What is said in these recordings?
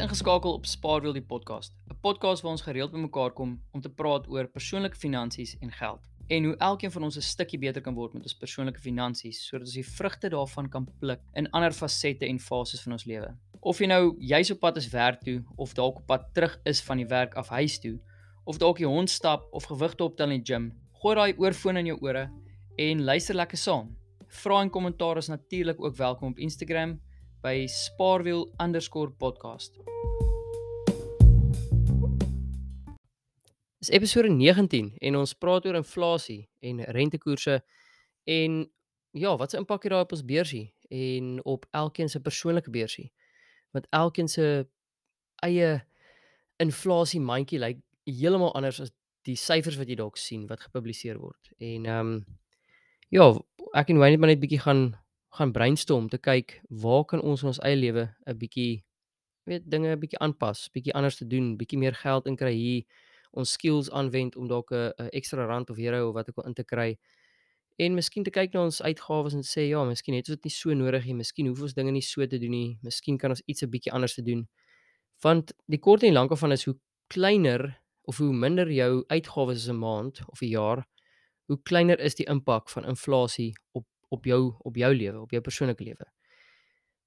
ingeskakel op Spaarwiel die podcast, 'n podcast waar ons gereeld bymekaar kom om te praat oor persoonlike finansies en geld en hoe elkeen van ons 'n stukkie beter kan word met ons persoonlike finansies sodat ons die vrugte daarvan kan pluk in ander fasette en fases van ons lewe. Of jy nou jy's op pad is werk toe of dalk op pad terug is van die werk af huis toe of dalk die hond stap of gewigte optel in die gym, gooi daai oorfoon in jou ore en luister lekker saam. Vra en kommentaar is natuurlik ook welkom op Instagram by spaarwiel_podcast. Dis episode 19 en ons praat oor inflasie en rentekoerse en ja, wat se impak het daai op ons beursie en op elkeen se persoonlike beursie? Want elkeen se eie inflasie mandjie lyk heeltemal anders as die syfers wat jy dalk sien wat gepubliseer word. En ehm um, ja, ek en Wayne het maar net bietjie gaan gaan brainstorm te kyk waar kan ons in ons eie lewe 'n bietjie weet dinge 'n bietjie aanpas, bietjie anders te doen, bietjie meer geld in kry hier, ons skills aanwend om dalk 'n ekstra rand of euro of wat ook al in te kry. En miskien te kyk na ons uitgawes en sê ja, miskien het ons dit nie so nodig nie, miskien hoef ons dinge nie so te doen nie, miskien kan ons iets 'n bietjie anders te doen. Want die kort en lank van is hoe kleiner of hoe minder jou uitgawes is 'n maand of 'n jaar, hoe kleiner is die impak van inflasie op op jou op jou lewe, op jou persoonlike lewe.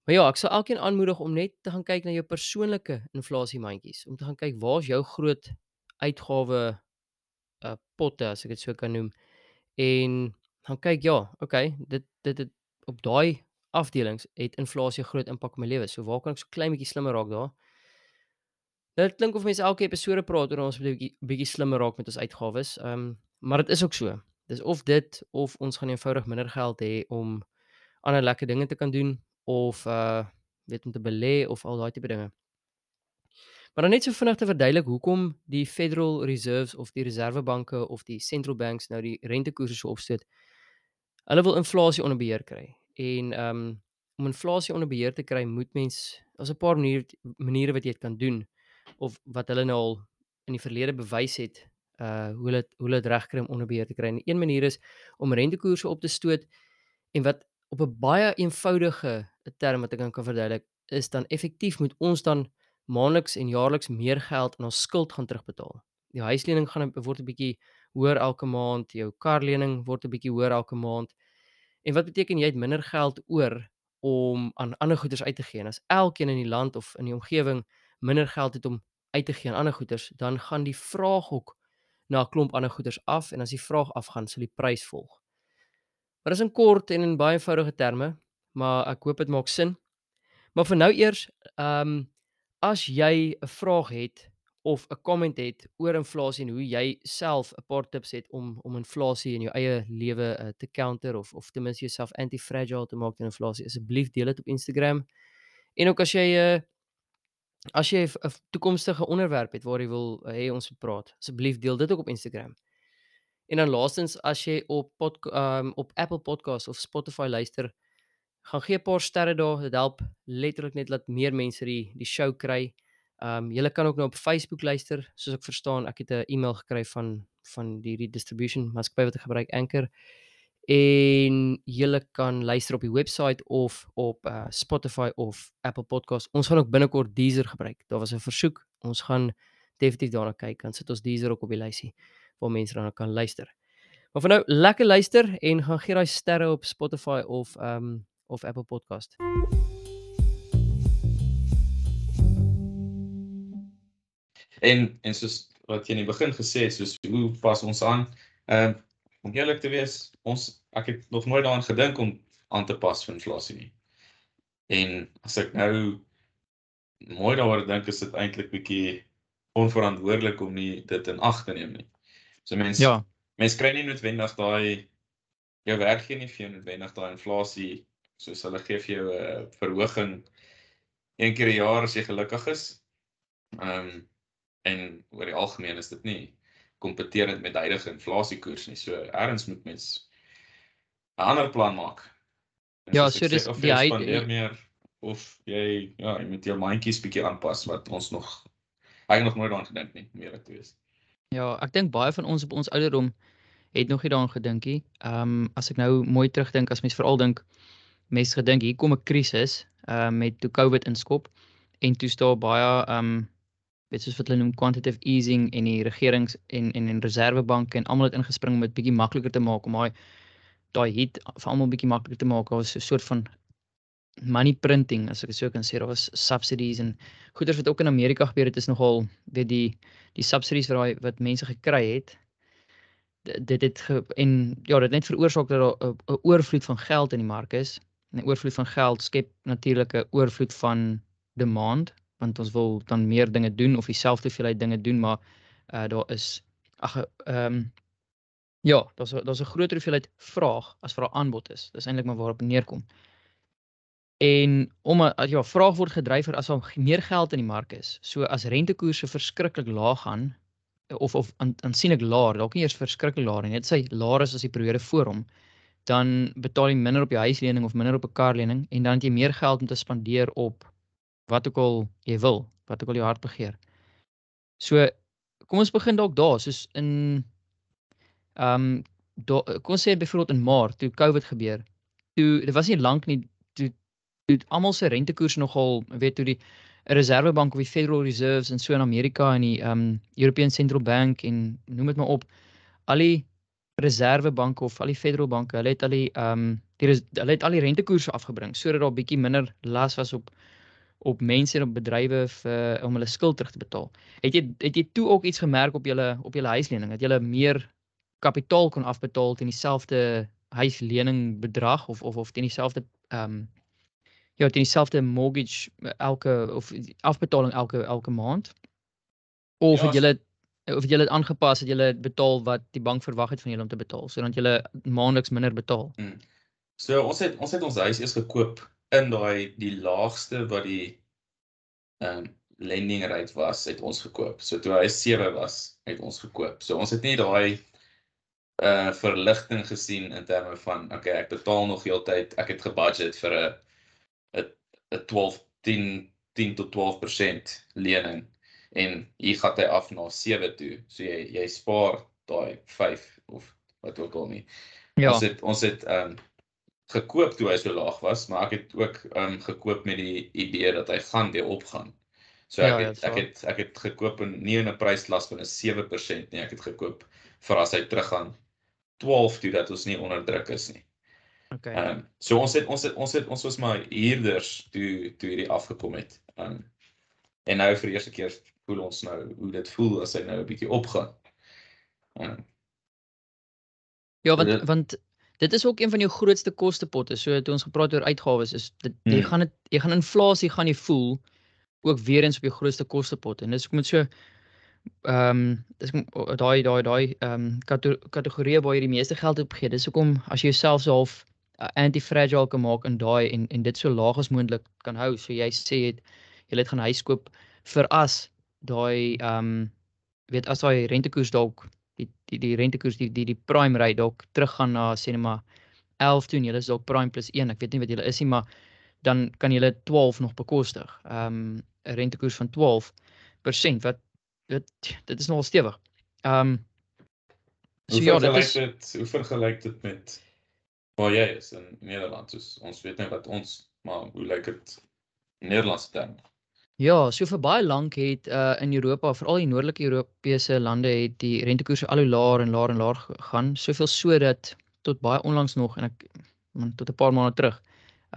Maar ja, ek sal elkeen aanmoedig om net te gaan kyk na jou persoonlike inflasie mandjies, om te gaan kyk waar's jou groot uitgawe uh potte as ek dit so kan noem. En gaan kyk ja, okay, dit dit het op daai afdelings het inflasie groot impak op my lewe. So waar kan ek so klein bietjie slimmer raak daar? Dit klink of mense elke episode praat oor ons 'n bietjie bietjie slimmer raak met ons uitgawes. Ehm um, maar dit is ook so. Dis of dit of ons gaan eenvoudig minder geld hê om ander lekker dinge te kan doen of uh weet om te belê of al daai tipe dinge. Maar dan net so vinnig te verduidelik hoekom die Federal Reserves of die reservebanke of die central banks nou die rentekoerse so opsteek. Hulle wil inflasie onder beheer kry. En um, om inflasie onder beheer te kry, moet mens as 'n paar maniere maniere wat jy dit kan doen of wat hulle nou al in die verlede bewys het uh hoe hulle hoe dit regkry om onder beheer te kry. En een manier is om rentekoerse op te stoot en wat op 'n baie eenvoudige term wat ek kan verduidelik is dan effektief moet ons dan maandeliks en jaarliks meer geld in ons skuld gaan terugbetaal. Die huislening gaan word 'n bietjie hoër elke maand, jou karlening word 'n bietjie hoër elke maand. En wat beteken jy het minder geld oor om aan ander goederes uit te gee? En as elkeen in die land of in die omgewing minder geld het om uit te gee aan ander goederes, dan gaan die vraag ook na 'n klomp ander goederes af en as die vraag afgaan, sal die prys volg. Maar dis in kort en in baie eenvoudige terme, maar ek hoop dit maak sin. Maar vir nou eers, ehm um, as jy 'n vraag het of 'n komment het oor inflasie en hoe jy self 'n paar tips het om om inflasie in jou eie lewe uh, te counter of of ten minste jouself anti-fragile te maak teen inflasie, asseblief deel dit op Instagram. En ook as jy 'n uh, eh, As jy 'n toekomstige onderwerp het waar jy wil uh, hê ons moet praat, asseblief deel dit ook op Instagram. En dan laastens as jy op pod, um, op Apple Podcasts of Spotify luister, gaan gee 'n paar sterre daar, dit help letterlik net dat meer mense die die show kry. Um, jy kan ook nou op Facebook luister, soos ek verstaan, ek het 'n e-mail gekry van van die redistribution maatskappy wat ek gebruik Anchor en jy kan luister op die webwerf of op uh, Spotify of Apple Podcast. Ons gaan ook binnekort Deezer gebruik. Daar was 'n versoek. Ons gaan definitief daarna kyk. Dan sit ons Deezer ook op die lysie waar mense dan kan luister. Maar vir nou lekker luister en gaan gee daai sterre op Spotify of ehm um, of Apple Podcast. En en soos wat jy in die begin gesê het, soos hoe pas ons aan? Ehm um, om eerlik te wees, ons ek het nog nooit daaraan gedink om aan te pas vir inflasie nie. En as ek nou mooi daaroor dink, is dit eintlik bietjie onverantwoordelik om nie dit in ag te neem nie. So mense Ja. Mense kry nie noodwendig daai jou werkgewer nie vir jou noodwendig daai inflasie soos hulle gee vir jou 'n uh, verhoging een keer 'n jaar as jy gelukkig is. Ehm um, en oor die algemeen is dit nie kompeterend met huidige inflasiekoers nie. So erns moet mens 'n ander plan maak. En ja, so dis die hy meer of jy ja, jy moet jou mandjies bietjie aanpas wat ons nog eigenlijk nog nooit daaraan gedink nie, meer te wees. Ja, ek dink baie van ons op ons ouderdom het nog nie daaraan gedink nie. Ehm um, as ek nou mooi terugdink as mens veral dink mense gedink hier kom 'n krisis ehm uh, met toe COVID inskop en toe staan baie ehm um, weet soos wat hulle noem quantitative easing en die regerings en en en reservebanke en almal het ingespring om dit bietjie makliker te maak om daai daai hit vir almal bietjie makliker te maak. Daar was 'n soort van money printing as ek dit so kan sê. Daar was subsidies en goeders wat ook in Amerika gebeur het is nogal weet die die subsidies wat daai wat mense gekry het dit het ge, en ja, dit net veroorsaak dat daar 'n oorvloed van geld in die mark is. 'n Oorvloed van geld skep natuurlik 'n oorvloed van demand want ons wil dan meer dinge doen of dieselfde hoeveelheid dinge doen, maar uh daar is ag ehm um, ja, daar's daar's 'n groter hoeveelheid vraag as vir 'n aanbod is. Dis eintlik maar waarop neerkom. En om ja, vraag word gedryf as daar meer geld in die mark is. So as rentekoerse verskriklik laag gaan, of of aansienlik laer, dalk nie eers verskriklik laer nie, net sy laer is as die periode voor hom, dan betaal jy minder op jou huislening of minder op 'n karlening en dan het jy meer geld om te spandeer op wat ook al jy wil, wat ook al jou hart begeer. So kom ons begin dalk daar, soos in ehm um, kom ons sê byvoorbeeld in Maart toe Covid gebeur. Toe dit was nie lank nie toe toe almal se rentekoers nogal weet hoe die reservebank of die Federal Reserves in so in Amerika en die um European Central Bank en noem dit maar op al die reservebanke of al die federal banke, hulle het al die um die hulle het al die rentekoerse afgebring sodat daar bietjie minder las was op op mense en op bedrywe vir om hulle skuld terug te betaal. Het jy het jy toe ook iets gemerk op julle op julle huislening dat jy meer kapitaal kon afbetaal teen dieselfde huislening bedrag of of of teen dieselfde um ja, teen dieselfde mortgage eh, elke of afbetaling elke elke maand. Of ja, het julle of het julle dit aangepas het julle betaal wat die bank verwag het van julle om te betaal sodat julle maandeliks minder betaal. Hmm. So ons het ons het ons huis eers gekoop in daai die laagste wat die ehm um, lending rate was, het ons gekoop. So toe hy 7 was, het ons gekoop. So ons het nie daai uh verligting gesien in terme van okay, ek betaal nog heeltyd, ek het gebudget vir 'n 'n 12 10 10 tot 12% lening en hier gaan hy af na 7 toe. So jy jy spaar daai 5 of wat ook al nie. Ja. Ons het ons het ehm um, gekoop toe hy so laag was, maar ek het ook ehm um, gekoop met die idee dat hy gaan weer opgaan. So ek ja, het ja, ek het ek het gekoop in nie in 'n prysklas van 'n 7% nie, ek het gekoop vir as hy teruggaan 12 toe dat ons nie onder druk is nie. Okay. Ehm um, so ons het ons het ons het ons was maar huurders toe toe hierdie afgekom het. Ehm um, en nou vir die eerste keer voel ons nou hoe dit voel as hy nou 'n bietjie opgaan. Ehm um, Ja, want want dit is ook een van jou grootste kostepotte. So toe ons gepraat oor uitgawes is dit hmm. jy gaan dit jy gaan inflasie gaan jy voel ook weer eens op jou grootste kostepot en dis ek moet so ehm um, dis daai daai daai ehm um, kategorie waar jy die meeste geld op gee. Dis hoekom as jy jouself so half uh, anti-fragile kan maak in daai en en dit so laag as moontlik kan hou. So jy sê jy het jy het gaan huis koop vir as daai ehm um, weet as daai rentekoers dalk die die die rentekoers die die die prime rate dalk teruggaan na sê net maar 11 toe en jy is dalk prime plus 1. Ek weet nie wat jy is nie, maar dan kan jy 12 nog bekostig. Ehm um, 'n rentekoers van 12% wat dit dit is nogal stewig. Ehm um, so ja, dit is hoe vergelyk dit met waar jy is in Nederland. Soos ons weet net wat ons maar hoe lyk dit in Nederlandse terme? Ja, so vir baie lank het uh in Europa, veral die noordelike Europese lande het die rentekoerse al hoe laer en laer en laer gegaan, soveel so dat tot baie onlangs nog en ek man tot 'n paar maande terug,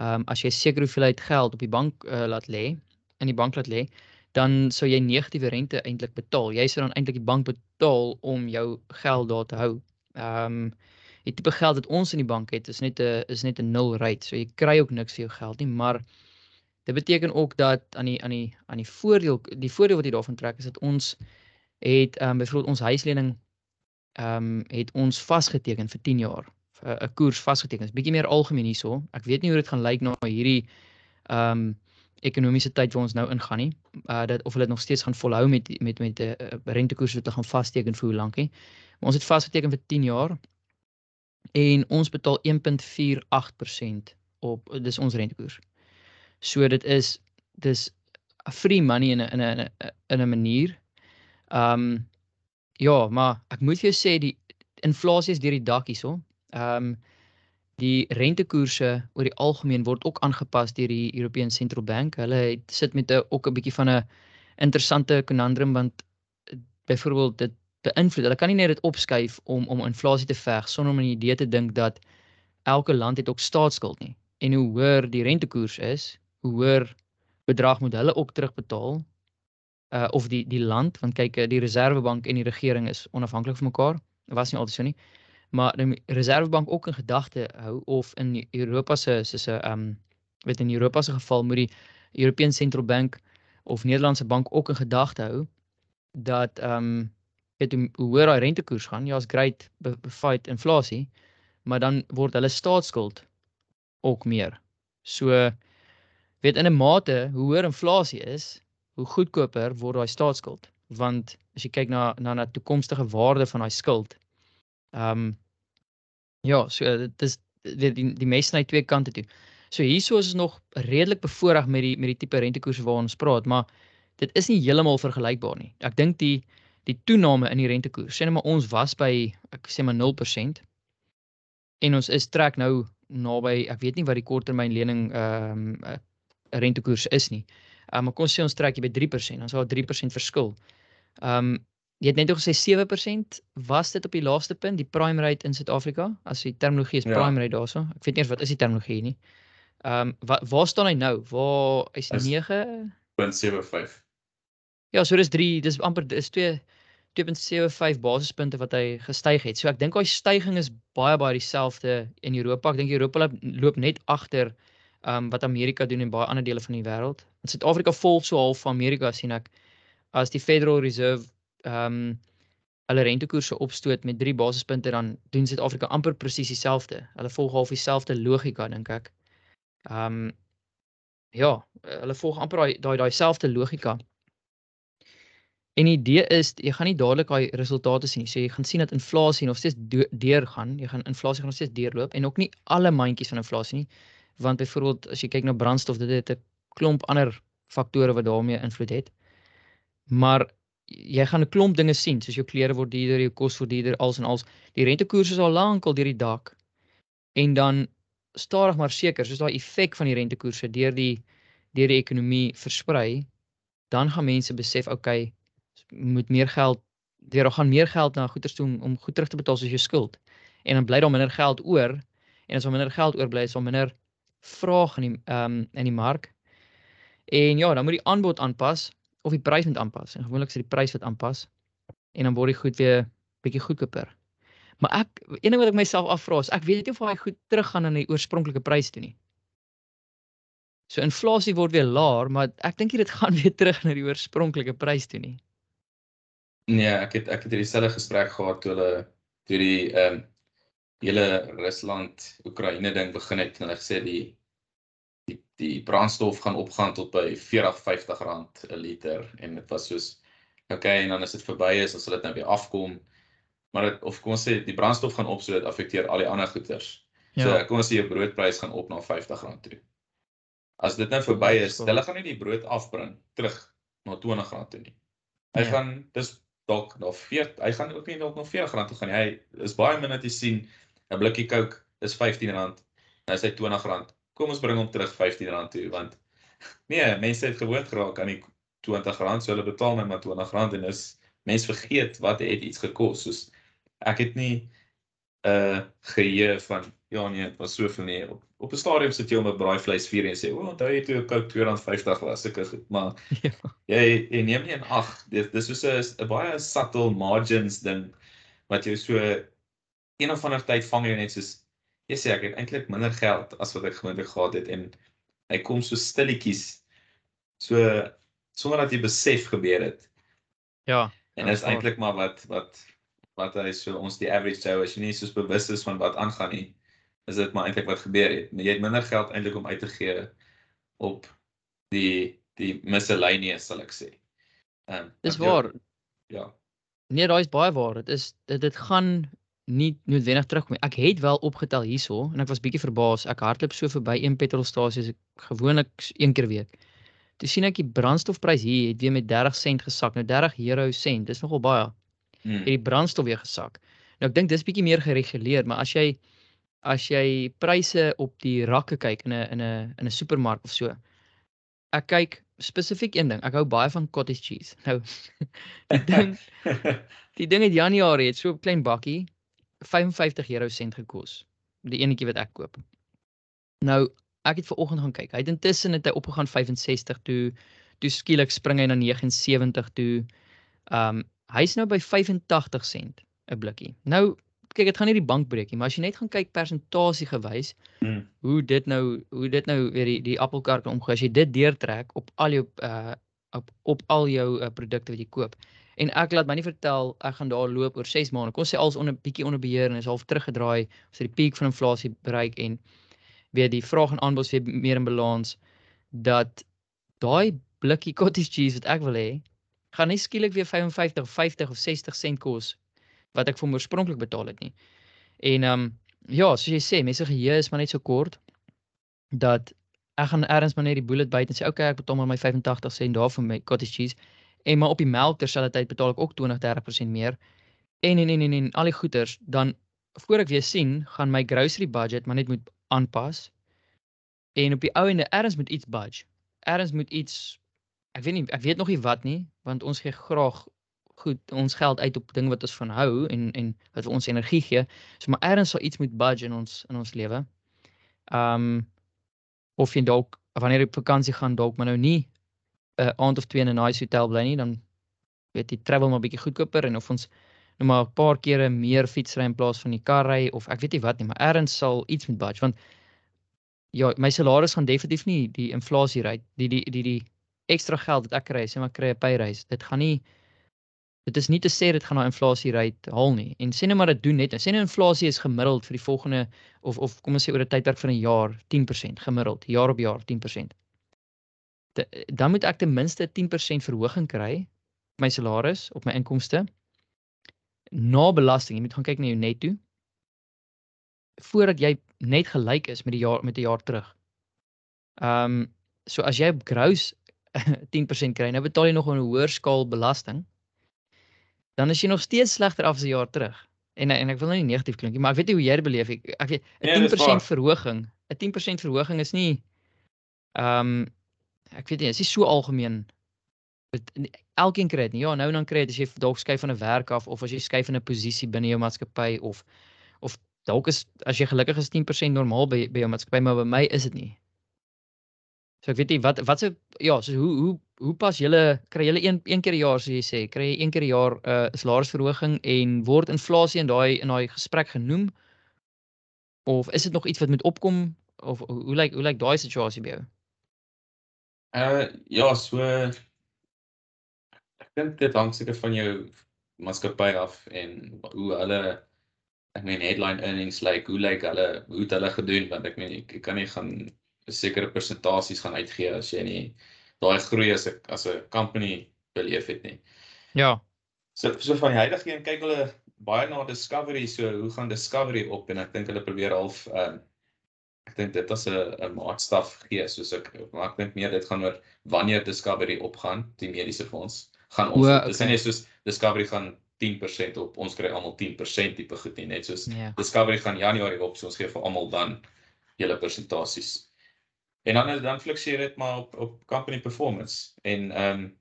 ehm um, as jy seker hoeveelheid geld op die bank uh, laat lê, in die bank laat lê, dan sou jy negatiewe rente eintlik betaal. Jy sou dan eintlik die bank betaal om jou geld daar te hou. Ehm um, die tipe geld wat ons in die bank het is net 'n is net 'n nul rate. So jy kry ook niks vir jou geld nie, maar dit beteken ook dat aan die aan die aan die voordeel die voordeel wat jy daarvan trek is dat ons het ehm um, byvoorbeeld ons huislening ehm um, het ons vasgeteken vir 10 jaar. 'n koers vasgeteken. Dit is bietjie meer algemeen hierso. Ek weet nie hoe dit gaan lyk na hierdie ehm um, ekonomiese tyd waar ons nou ingaan nie. Uh dat of hulle dit nog steeds gaan volhou met met met 'n uh, rentekoers wat hulle gaan vasteken vir hoe lank nie. Maar ons het vasgeteken vir 10 jaar en ons betaal 1.48% op dis ons rentekoers. So dit is dis free money in 'n in 'n in 'n manier. Um ja, maar ek moet jou sê die inflasie is deur die dak hierso. Um die rentekoerse oor die algemeen word ook aangepas deur die European Central Bank. Hulle het, sit met 'n ook 'n bietjie van 'n interessante conundrum want eh, byvoorbeeld dit beïnvloed. Hulle kan nie net dit opskuif om om inflasie te veg sonder om 'n idee te dink dat elke land het ook staatsskuld nie. En hoe hoër die rentekoers is, hoër bedrag moet hulle ook terugbetaal uh of die die land want kyk die reservebank en die regering is onafhanklik van mekaar. Was nie altyd so nie. Maar die reservebank ook in gedagte hou of in Europa se soos 'n um weet in Europa se geval moet die European Central Bank of Nederlandse bank ook in gedagte hou dat um weet hoe, hoër daai rentekoers gaan. Ja, is great fight inflasie, maar dan word hulle staatsskuld ook meer. So weet in 'n mate hoe hoër inflasie is, hoe goedkoper word daai staatsskuld. Want as jy kyk na na 'n toekomstige waarde van daai skuld, ehm um, ja, so dit is die die, die mes na twee kante toe. So hierso is ons nog redelik bevoordeel met die met die tipe rentekoerse waarna ons praat, maar dit is nie heeltemal vergelykbaar nie. Ek dink die die toename in die rentekoers, sê net maar ons was by ek sê maar 0% en ons is trek nou naby ek weet nie wat die korttermyn lening ehm um, rentekoers is nie. Ehm um, maar kom sê ons trek jy by 3%, dan sal 3% verskil. Ehm um, jy het net gesê 7% was dit op die laaste punt, die prime rate in Suid-Afrika, as die terminologie is ja. prime rate daarso. Ek weet nie eens wat is die terminologie nie. Ehm um, wat waar staan hy nou? Waar is 9.75? Ja, so dis 3, dis amper dis 2 2.75 basispunte wat hy gestyg het. So ek dink daai stygings is baie baie dieselfde in Europa. Ek dink Europa loop net agter um, wat Amerika doen en baie ander dele van die wêreld. In Suid-Afrika volg so half van Amerika sien ek as die Federal Reserve ehm um, hulle rentekoerse opstoot met 3 basispunte dan doen Suid-Afrika amper presies dieselfde. Hulle volg half dieselfde logika dink ek. Ehm um, ja, hulle volg amper daai daai selfde logika. En die idee is jy gaan nie dadelik daai resultate sien nie. So jy gaan sien dat inflasie nog steeds deur gaan. Jy gaan inflasie gaan nog steeds deurloop en ook nie alle mandjies van inflasie nie. Want byvoorbeeld as jy kyk na brandstof, dit het 'n klomp ander faktore wat daarmee invloed het. Maar jy gaan 'n klomp dinge sien, soos jou klere word duurder, jou kos word duurder, als en als. Die rentekoerse is al lankal deur die dak. En dan stadig maar seker, soos daai effek van die rentekoerse deur die deur die ekonomie versprei, dan gaan mense besef, okay, moet meer geld deur gaan meer geld na goeder toe om, om goed terug te betaal soos jou skuld. En dan bly daar minder geld oor en as daar minder geld oorbly, is daar minder vraag in die ehm um, in die mark. En ja, dan moet die aanbod aanpas of die prys moet aanpas. En gewoonlik is dit die prys wat aanpas en dan word die goed weer bietjie goedkoper. Maar ek een ding wat ek myself afvra is, ek weet nie of hy goed teruggaan aan die oorspronklike prys toe nie. So inflasie word weer laer, maar ek dink dit gaan weer terug na die oorspronklike prys toe nie. Nee, ek het ek het hierdie selfe gesprek gehad toe hulle toe die ehm um, hele Rusland Oekraïne ding begin het en hulle gesê die die die brandstof gaan opgaan tot by 40 50 rand 'n liter en dit was soos okay en dan as dit verby is as dit nou weer afkom maar dit of kom ons sê die brandstof gaan op so dit affekteer al die ander goederes. Ja. So kom ons sê jou broodprys gaan op na 50 rand toe. As dit nou verby is, hulle gaan nie die brood afbring terug na 20 rand toe nie. Hy ja. gaan dis dalk na 40 hy gaan ook nie dalk na 40 rand toe gaan nie. Hy is baie min dat jy sien 'n blikkie Coke is 15 rand. Nou is hy 20 rand. Kom ons bring hom terug 15 rand toe want nee, mense het gewoond geraak aan die 20 rand, so hulle betaal net maar 20 rand en is mense vergeet wat het iets gekos. Soos ek het nie 'n uh, geheue van ja nee, dit was soveel nie. Op, op 'n stadium sit jy om 'n braaivleis vier en sê, "O, onthou jy toe Coke R2.50 was, seker goed." Maar ja. jy jy neem nie in ag, dit dis soos 'n baie subtle margins ding wat jy so een of ander tyd vang jy net soos sê ek het eintlik minder geld as wat ek gewoonlik gehad het en hy kom so stilletjies so sonder dat jy besef gebeur het. Ja. En dit is eintlik maar wat wat wat hy so ons die average Joe as jy nie soos bewus is van wat aangaan nie is dit maar eintlik wat gebeur het. Jy het minder geld eintlik om uit te gee op die die miscellaneous sal ek sê. Ehm um, Dis waar. Ja. Nee, daai is baie waar. Dit is dit dit gaan nie noodwendig terugkom nie. Ek het wel opgetel hierso en ek was bietjie verbaas. Ek hardloop so verby een petrolstasie as ek gewoonlik een keer week. Toe sien ek die brandstofprys hier het weer met 30 sent gesak. Nou 30 euro sent. Dis nogal baie. Hmm. Het die brandstof weer gesak. Nou ek dink dis bietjie meer gereguleer, maar as jy as jy pryse op die rakke kyk in 'n in 'n in 'n supermark of so. Ek kyk spesifiek een ding. Ek hou baie van cottage cheese. Nou die ding die ding het Januarie het so 'n klein bakkie 55 euro sent gekos. Die enetjie wat ek koop. Nou ek het ver oggend gaan kyk. Hy het intussen het hy opgegaan 65 toe. Toe skielik spring hy na 79 toe. Um hy's nou by 85 sent 'n blikkie. Nou kyk dit gaan nie die bank breek nie, maar as jy net gaan kyk persentasie gewys Hmm. hoe dit nou hoe dit nou weer die die appelkar kan omgaan as jy dit deurtrek op al jou uh op op al jou uh, produkte wat jy koop. En ek laat my nie vertel ek gaan daar loop oor 6 maande. Kom ons sê als onder bietjie onder beheer en is half teruggedraai as jy die piek van inflasie bereik en weer die vraag en aanbod weer meer in balans dat daai blikkie cottage cheese wat ek wil hê gaan nie skielik weer 55 of 50 of 60 sent kos wat ek vir oorspronklik betaal het nie. En ehm um, ja, soos jy sê, mense geheue is maar net so kort dat ek gaan eers maar net die bullet byt en sê okay, ek betaal maar my 85 sent daar vir my cottage cheese en maar op die melk terselfdertyd betaal ek ook 20-30% meer. En en en en, en al die goeders dan voor ek weer sien, gaan my grocery budget maar net moet aanpas. En op die ou ende eers moet iets budge. Eers moet iets ek weet nie ek weet nog nie wat nie, want ons gee graag goed ons geld uit op dinge wat ons van hou en en wat ons energie gee. So maar eers sal iets moet budge in ons in ons lewe. Um of jy dalk wanneer jy op vakansie gaan dalk maar nou nie 'n uh, aand of twee in 'n nice hotel bly nie, dan weet jy travel maar bietjie goedkoper en of ons nou maar 'n paar kere meer fietsry in plaas van die kar ry of ek weet nie wat nie, maar eers sal iets met budge want ja, my salaris gaan definitief nie die inflasie ry, die die die die ekstra geld wat ek kry, sê maar kry 'n payraise. Dit gaan nie dit is nie te sê dit gaan na inflasie ry haal nie. En sê nou maar dit doen net. Sê nou inflasie is gemiddeld vir die volgende of of kom ons sê oor 'n tydperk van 'n jaar 10% gemiddeld, jaar op jaar 10%. De, dan moet ek ten minste 10% verhoging kry my salaris op my inkomste na belasting. Jy moet gaan kyk na jou netto voordat jy net gelyk is met die jaar met 'n jaar terug. Ehm um, so as jy op gross 10% kry, nou betaal jy nog 'n hoër skaal belasting. Dan is jy nog steeds slegter af as 'n jaar terug. En en ek wil nou nie negatief klink nie, maar ek weet nie hoe jy dit beleef ek ek weet 'n Nee, dis 10% waar. verhoging, 'n 10% verhoging is nie ehm um, ek weet nie, is nie so algemeen. Elkeen kry dit nie. Ja, nou en dan kry dit as jy dalk skuif van 'n werk af of as jy skuif in 'n posisie binne jou maatskappy of of dalk is as jy gelukkig is 10% normaal by by jou maatskappy, maar by my is dit nie. So ek weet nie wat wat se ja, so hoe hoe hoe pas julle kry julle een een keer 'n jaar soos jy sê, kry jy een keer 'n jaar 'n uh, salarisverhoging en word inflasie in daai in daai gesprek genoem? Of is dit nog iets wat moet opkom of hoe lyk hoe lyk daai situasie by jou? Uh ja, so ek dink dit hang seker van jou maatskappy af en hoe hulle ek meen headline earnings lyk, like, hoe lyk hulle hoe het hulle gedoen want ek meen ek, ek kan nie gaan sekere persentasies gaan uitgee as jy nie daai groei as 'n as 'n company beleef het nie. Ja. So so van die huidige een kyk hulle baie na discovery, so hoe gaan discovery op en ek dink hulle probeer half ehm um, ek dink dit as 'n 'n maatstaf gee soos ek maar ek dink meer dit gaan oor wanneer discovery opgaan, die mediese fonds gaan ons O, dis okay. nie net soos discovery gaan 10% op, ons kry almal 10% tipe goed nie, net soos Ja. Discovery gaan Januarie op, so ons gee vir almal dan julle persentasies. En dan dan fluktueer dit maar op op company performance en ehm um,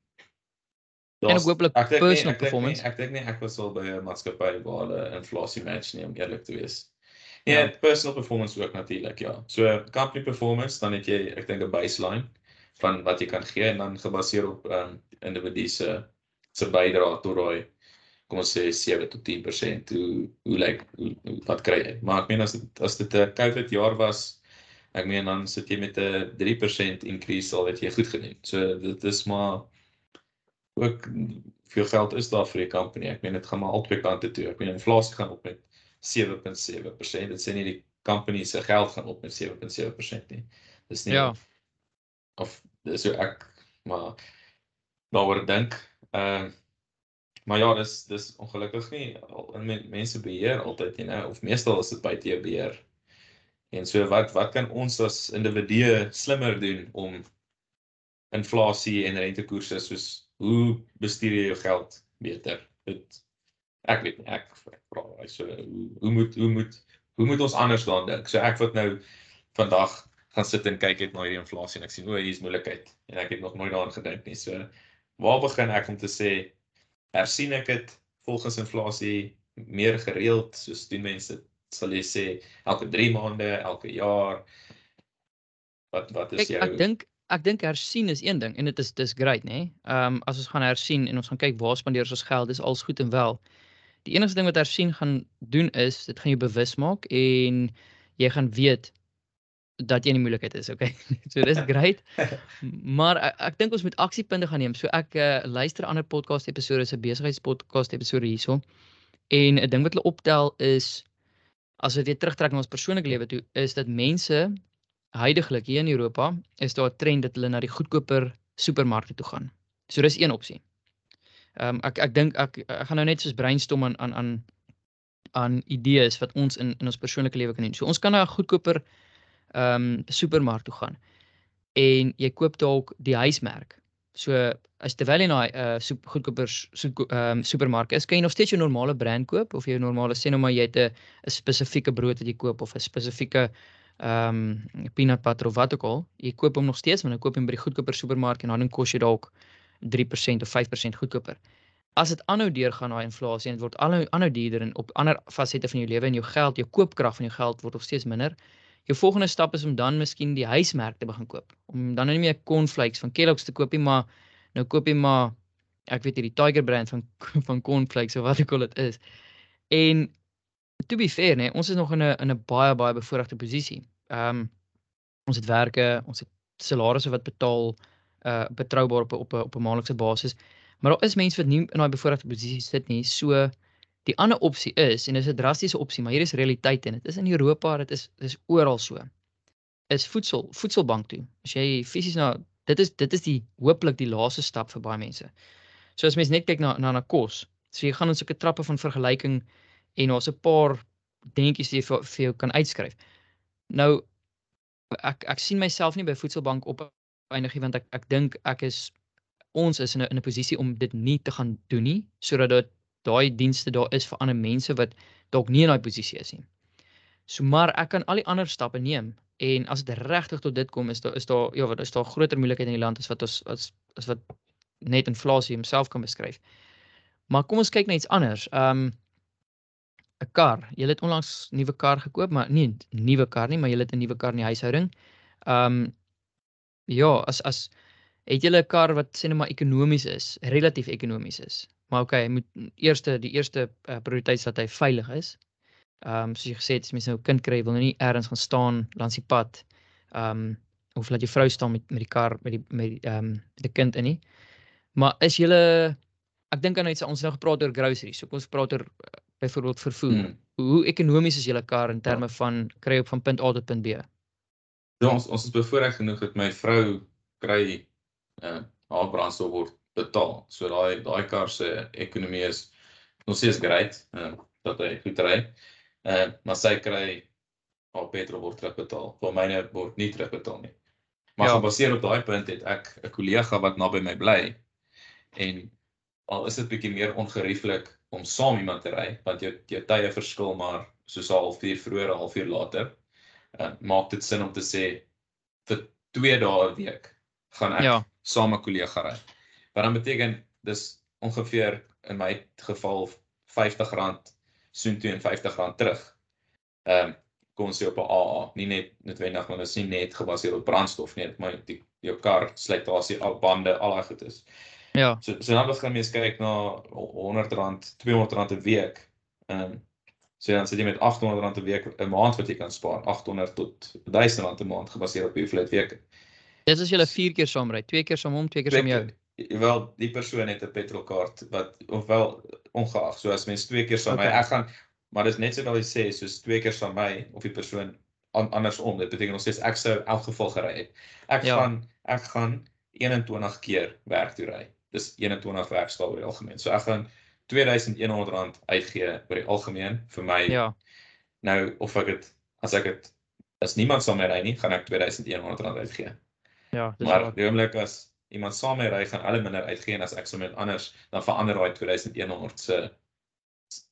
En ook hopelik dink nie- personal ek dink nie- performance. Ek dink nie ek was al by 'n maatskappy waar hulle inflasie match nie om eerlik te wees. Nee, Ja. ja. personal performance ook natuurlik, ja. So company performance, dan het jy ek dink 'n baseline van wat jy kan gee en dan gebaseer op ehm um, individu se se bydrae tot daai kom ons sê 7 tot 10% hoe hoe lyk hoe wat kry jy? Maar ek meen as dit as dit 'n COVID jaar was, ek meen dan sit jy met 'n 3% increase al het jy goed gedoen. So dit is maar ook veel geld is daar vir die company. Ek meen dit gaan maar albei kante toe. Ek meen inflasie gaan op met 7.7%. Dit sê nie die company se geld gaan op met 7.7% nie. Dis nie Ja. of dis so ek maar daaroor dink. Ehm uh, maar ja, dis dis ongelukkig nie al in men, mense beheer altyd nie, nou, of meestal is dit buite jou beheer. En so wat wat kan ons as individue slimmer doen om inflasie en rentekoerse soos hoe bestuur jy jou geld beter? Dit ek weet nie, ek ek vra hy so hoe hoe moet hoe moet hoe moet ons anders daaraan dink? So ek wat nou vandag gaan sit en kyk het na hierdie inflasie en ek sien o, hier is moeilikheid en ek het nog nooit daaraan gedink nie. So waar begin ek om te sê hersien ek dit volgens inflasie meer gereeld soos doen mense sal jy sê elke 3 maande, elke jaar? Wat wat is jou ek dink ek dink hersien is een ding en dit is dis great, nê. Ehm um, as ons gaan hersien en ons gaan kyk waar spandeer ons geld, dis alles goed en wel. Die enigste ding wat hersien gaan doen is dit gaan jou bewus maak en jy gaan weet dat jy in die moeilikheid is, okay? so dis great. Maar ek, ek dink ons moet aksiepunte gaan neem. So ek uh, luister ander podcast episode, se besigheidspodcast episode hierso. En 'n ding wat hulle optel is as ons weer terugtrek na ons persoonlike lewe toe, is dat mense heidaglik hier in Europa is daar 'n trend dat hulle na die goedkoper supermarkte toe gaan. So dis een opsie. Ehm um, ek ek dink ek, ek gaan nou net soos brainstorm aan aan aan aan idees wat ons in in ons persoonlike lewe kan doen. So ons kan na 'n goedkoper ehm um, supermark toe gaan. En jy koop dalk die huismerk. So as terwyl jy na 'n uh, soep, goedkoper ehm um, supermark is, kan jy nog steeds jou normale brand koop of jou normale sê nou maar jy het 'n 'n spesifieke brood wat jy koop of 'n spesifieke ehm um, peanut butter of wat ook al. Jy koop hom nog steeds, maar dan koop jy hom by die goedkoper supermark en dan kos jy dalk 3% of 5% goedkoper. As dit aanhou deurgaan daai inflasie en dit word aanhou aanhou duurder en op ander fasette van jou lewe en jou geld, jou koopkrag van jou geld word nog steeds minder. Jou volgende stap is om dan miskien die huismerk te begin koop. Om dan nou nie meer cornflakes van Kellogg's te koop nie, maar nou koop jy maar ek weet hierdie Tiger brand van van cornflakes of wat ek al dit is. En to be fair, nee, ons is nog in 'n in 'n baie baie bevoordeelde posisie. Ehm um, ons het werke, ons het salarisse wat betaal uh betroubaar op 'n op 'n op 'n maandelikse basis. Maar daar is mense wat nie in daai bevoordeelde posisie sit nie. So die ander opsie is en dis 'n drastiese opsie, maar hier is realiteit en dit is in Europa, dit is dis oral so. Is voedsel, voedselbank toe. As jy fisies na dit is dit is die hooplik die laaste stap vir baie mense. So as mens net kyk na na na kos. So jy gaan in sulke trappe van vergelyking en daar's 'n paar dingetjies wat jy vir, vir jou kan uitskryf. Nou ek ek sien myself nie by voedselbank op eindigie want ek ek dink ek is ons is in 'n in 'n posisie om dit nie te gaan doen nie sodat dit daai dienste daar is vir ander mense wat dalk nie in daai posisie is nie. So maar ek kan al die ander stappe neem en as dit regtig tot dit kom is daar is daar ja wat is daar groter moeilikheid in die land as wat ons as as wat net inflasie homself kan beskryf. Maar kom ons kyk na iets anders. Um 'n kar. Jy het onlangs nuwe kar gekoop, maar nie nuwe kar nie, maar jy het 'n nuwe kar in die huishouding. Um ja, as as het jy 'n kar wat sê net maar ekonomies is, relatief ekonomies is. Maar okay, jy moet eerste die eerste uh, prioriteit is dat hy veilig is. Um soos jy gesê het, as mens nou 'n kind kry, wil nou nie ergens gaan staan langs die pad. Um of laat jou vrou staan met met die kar met die met die um die kind in nie. Maar is jy ek dink aan iets ons nou gepraat oor groceries. So kom ons praat oor uh, byvoorbeeld vervoer. Hmm. Hoe ekonomies is julle kar in terme ja. van kry op van punt A tot punt B? Ja, ons ons is bevoorreg genoeg dat my vrou kry uh haar brandstof word betaal. So daai daai kar se ekonomie is nog steeds great, uh dat hy goed ry. Uh maar sy kry haar petrol word terugbetaal. Vir myne word nie terugbetaal nie. Maar ja. gebaseer op daai punt het ek 'n kollega wat naby my bly en al is dit bietjie meer ongerieflik om saam iemand te ry want jou jou tye verskil maar soos 'n halfuur vroeër, 'n halfuur later. Uh, maak dit sin om te sê vir 2 dae 'n week gaan ek ja. saam met 'n kollega ry. Wat dan beteken dis ongeveer in my geval R50 soontoe en R50 terug. Ehm um, kom ons sê op 'n AA, nie net noodwendig maar dis nie net gebaseer op brandstof nie, maar die jou kar slytasie, al bande, al daai goed is. Ja. So so dan begin mens kyk na R100, R200 'n week. Ehm um, so dan sit jy met R800 'n week 'n maand wat jy kan spaar, 800 tot R1000 'n maand gebaseer op hoeveel weke. Dit is jy 'n 4 keer saam ry, 2 keer saam hom, 2 keer saam jou. Wel, die persoon het 'n petrolkaart wat ofwel ongeag, so as mens 2 keer saam okay. ry, ek gaan maar dis net so wat jy sê, soos 2 keer saam my of die persoon an, andersom. Dit beteken ons sê ek sou in elk geval gery het. Ek ja. gaan ek gaan 21 keer werk toe ry dis 21 werkdae oor die algemeen. So ek gaan R2100 uitgee oor die algemeen vir my. Ja. Nou of ek dit as ek dit as niemand saam met my ry nie, gaan ek R2100 uitgee. Ja, dis maar die oomblik as iemand saam met my ry, gaan hulle minder uitgee en as ek saam met anders, dan verander daai 2100 se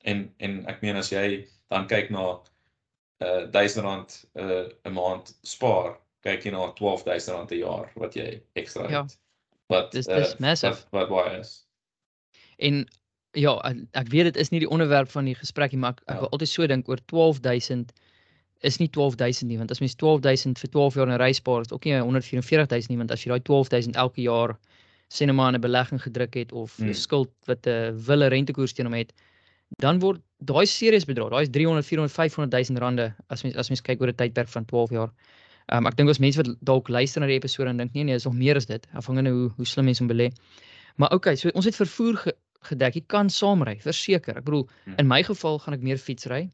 en en ek meen as jy dan kyk na uh R1000 'n 'n maand spaar, kyk jy na R12000 'n jaar wat jy ekstra Ja. het. Wat Dis uh, dis massive. wat, wat baie is. En ja, ek- weet dit is nie die onderwerp van die gesprek nie, maar ek, ek Ja. wil altyd so dink oor 12000 is nie 12000 nie, want as mens 12000 vir 12 jaar in 'n ry spaar, is ook nie 144000 nie, want as jy daai 12000 elke jaar sê net maar in 'n belegging gedruk het of 'n Hmm. skuld wat 'n wille rentekoers teen hom het, dan word daai serieus bedrag, daai is 300, 400, 500000 rande as mens as mens kyk oor 'n tydperk van 12 jaar. Um, ek dink ons mense wat dalk luister na die episode en dink nee nee, is nog meer as dit, afhangende hoe hoe slim mense hom belê. Maar okay, so ons het vervoer ge, gedek. Jy kan saamry, verseker. Ek bedoel, Hmm. in my geval gaan ek meer fietsry.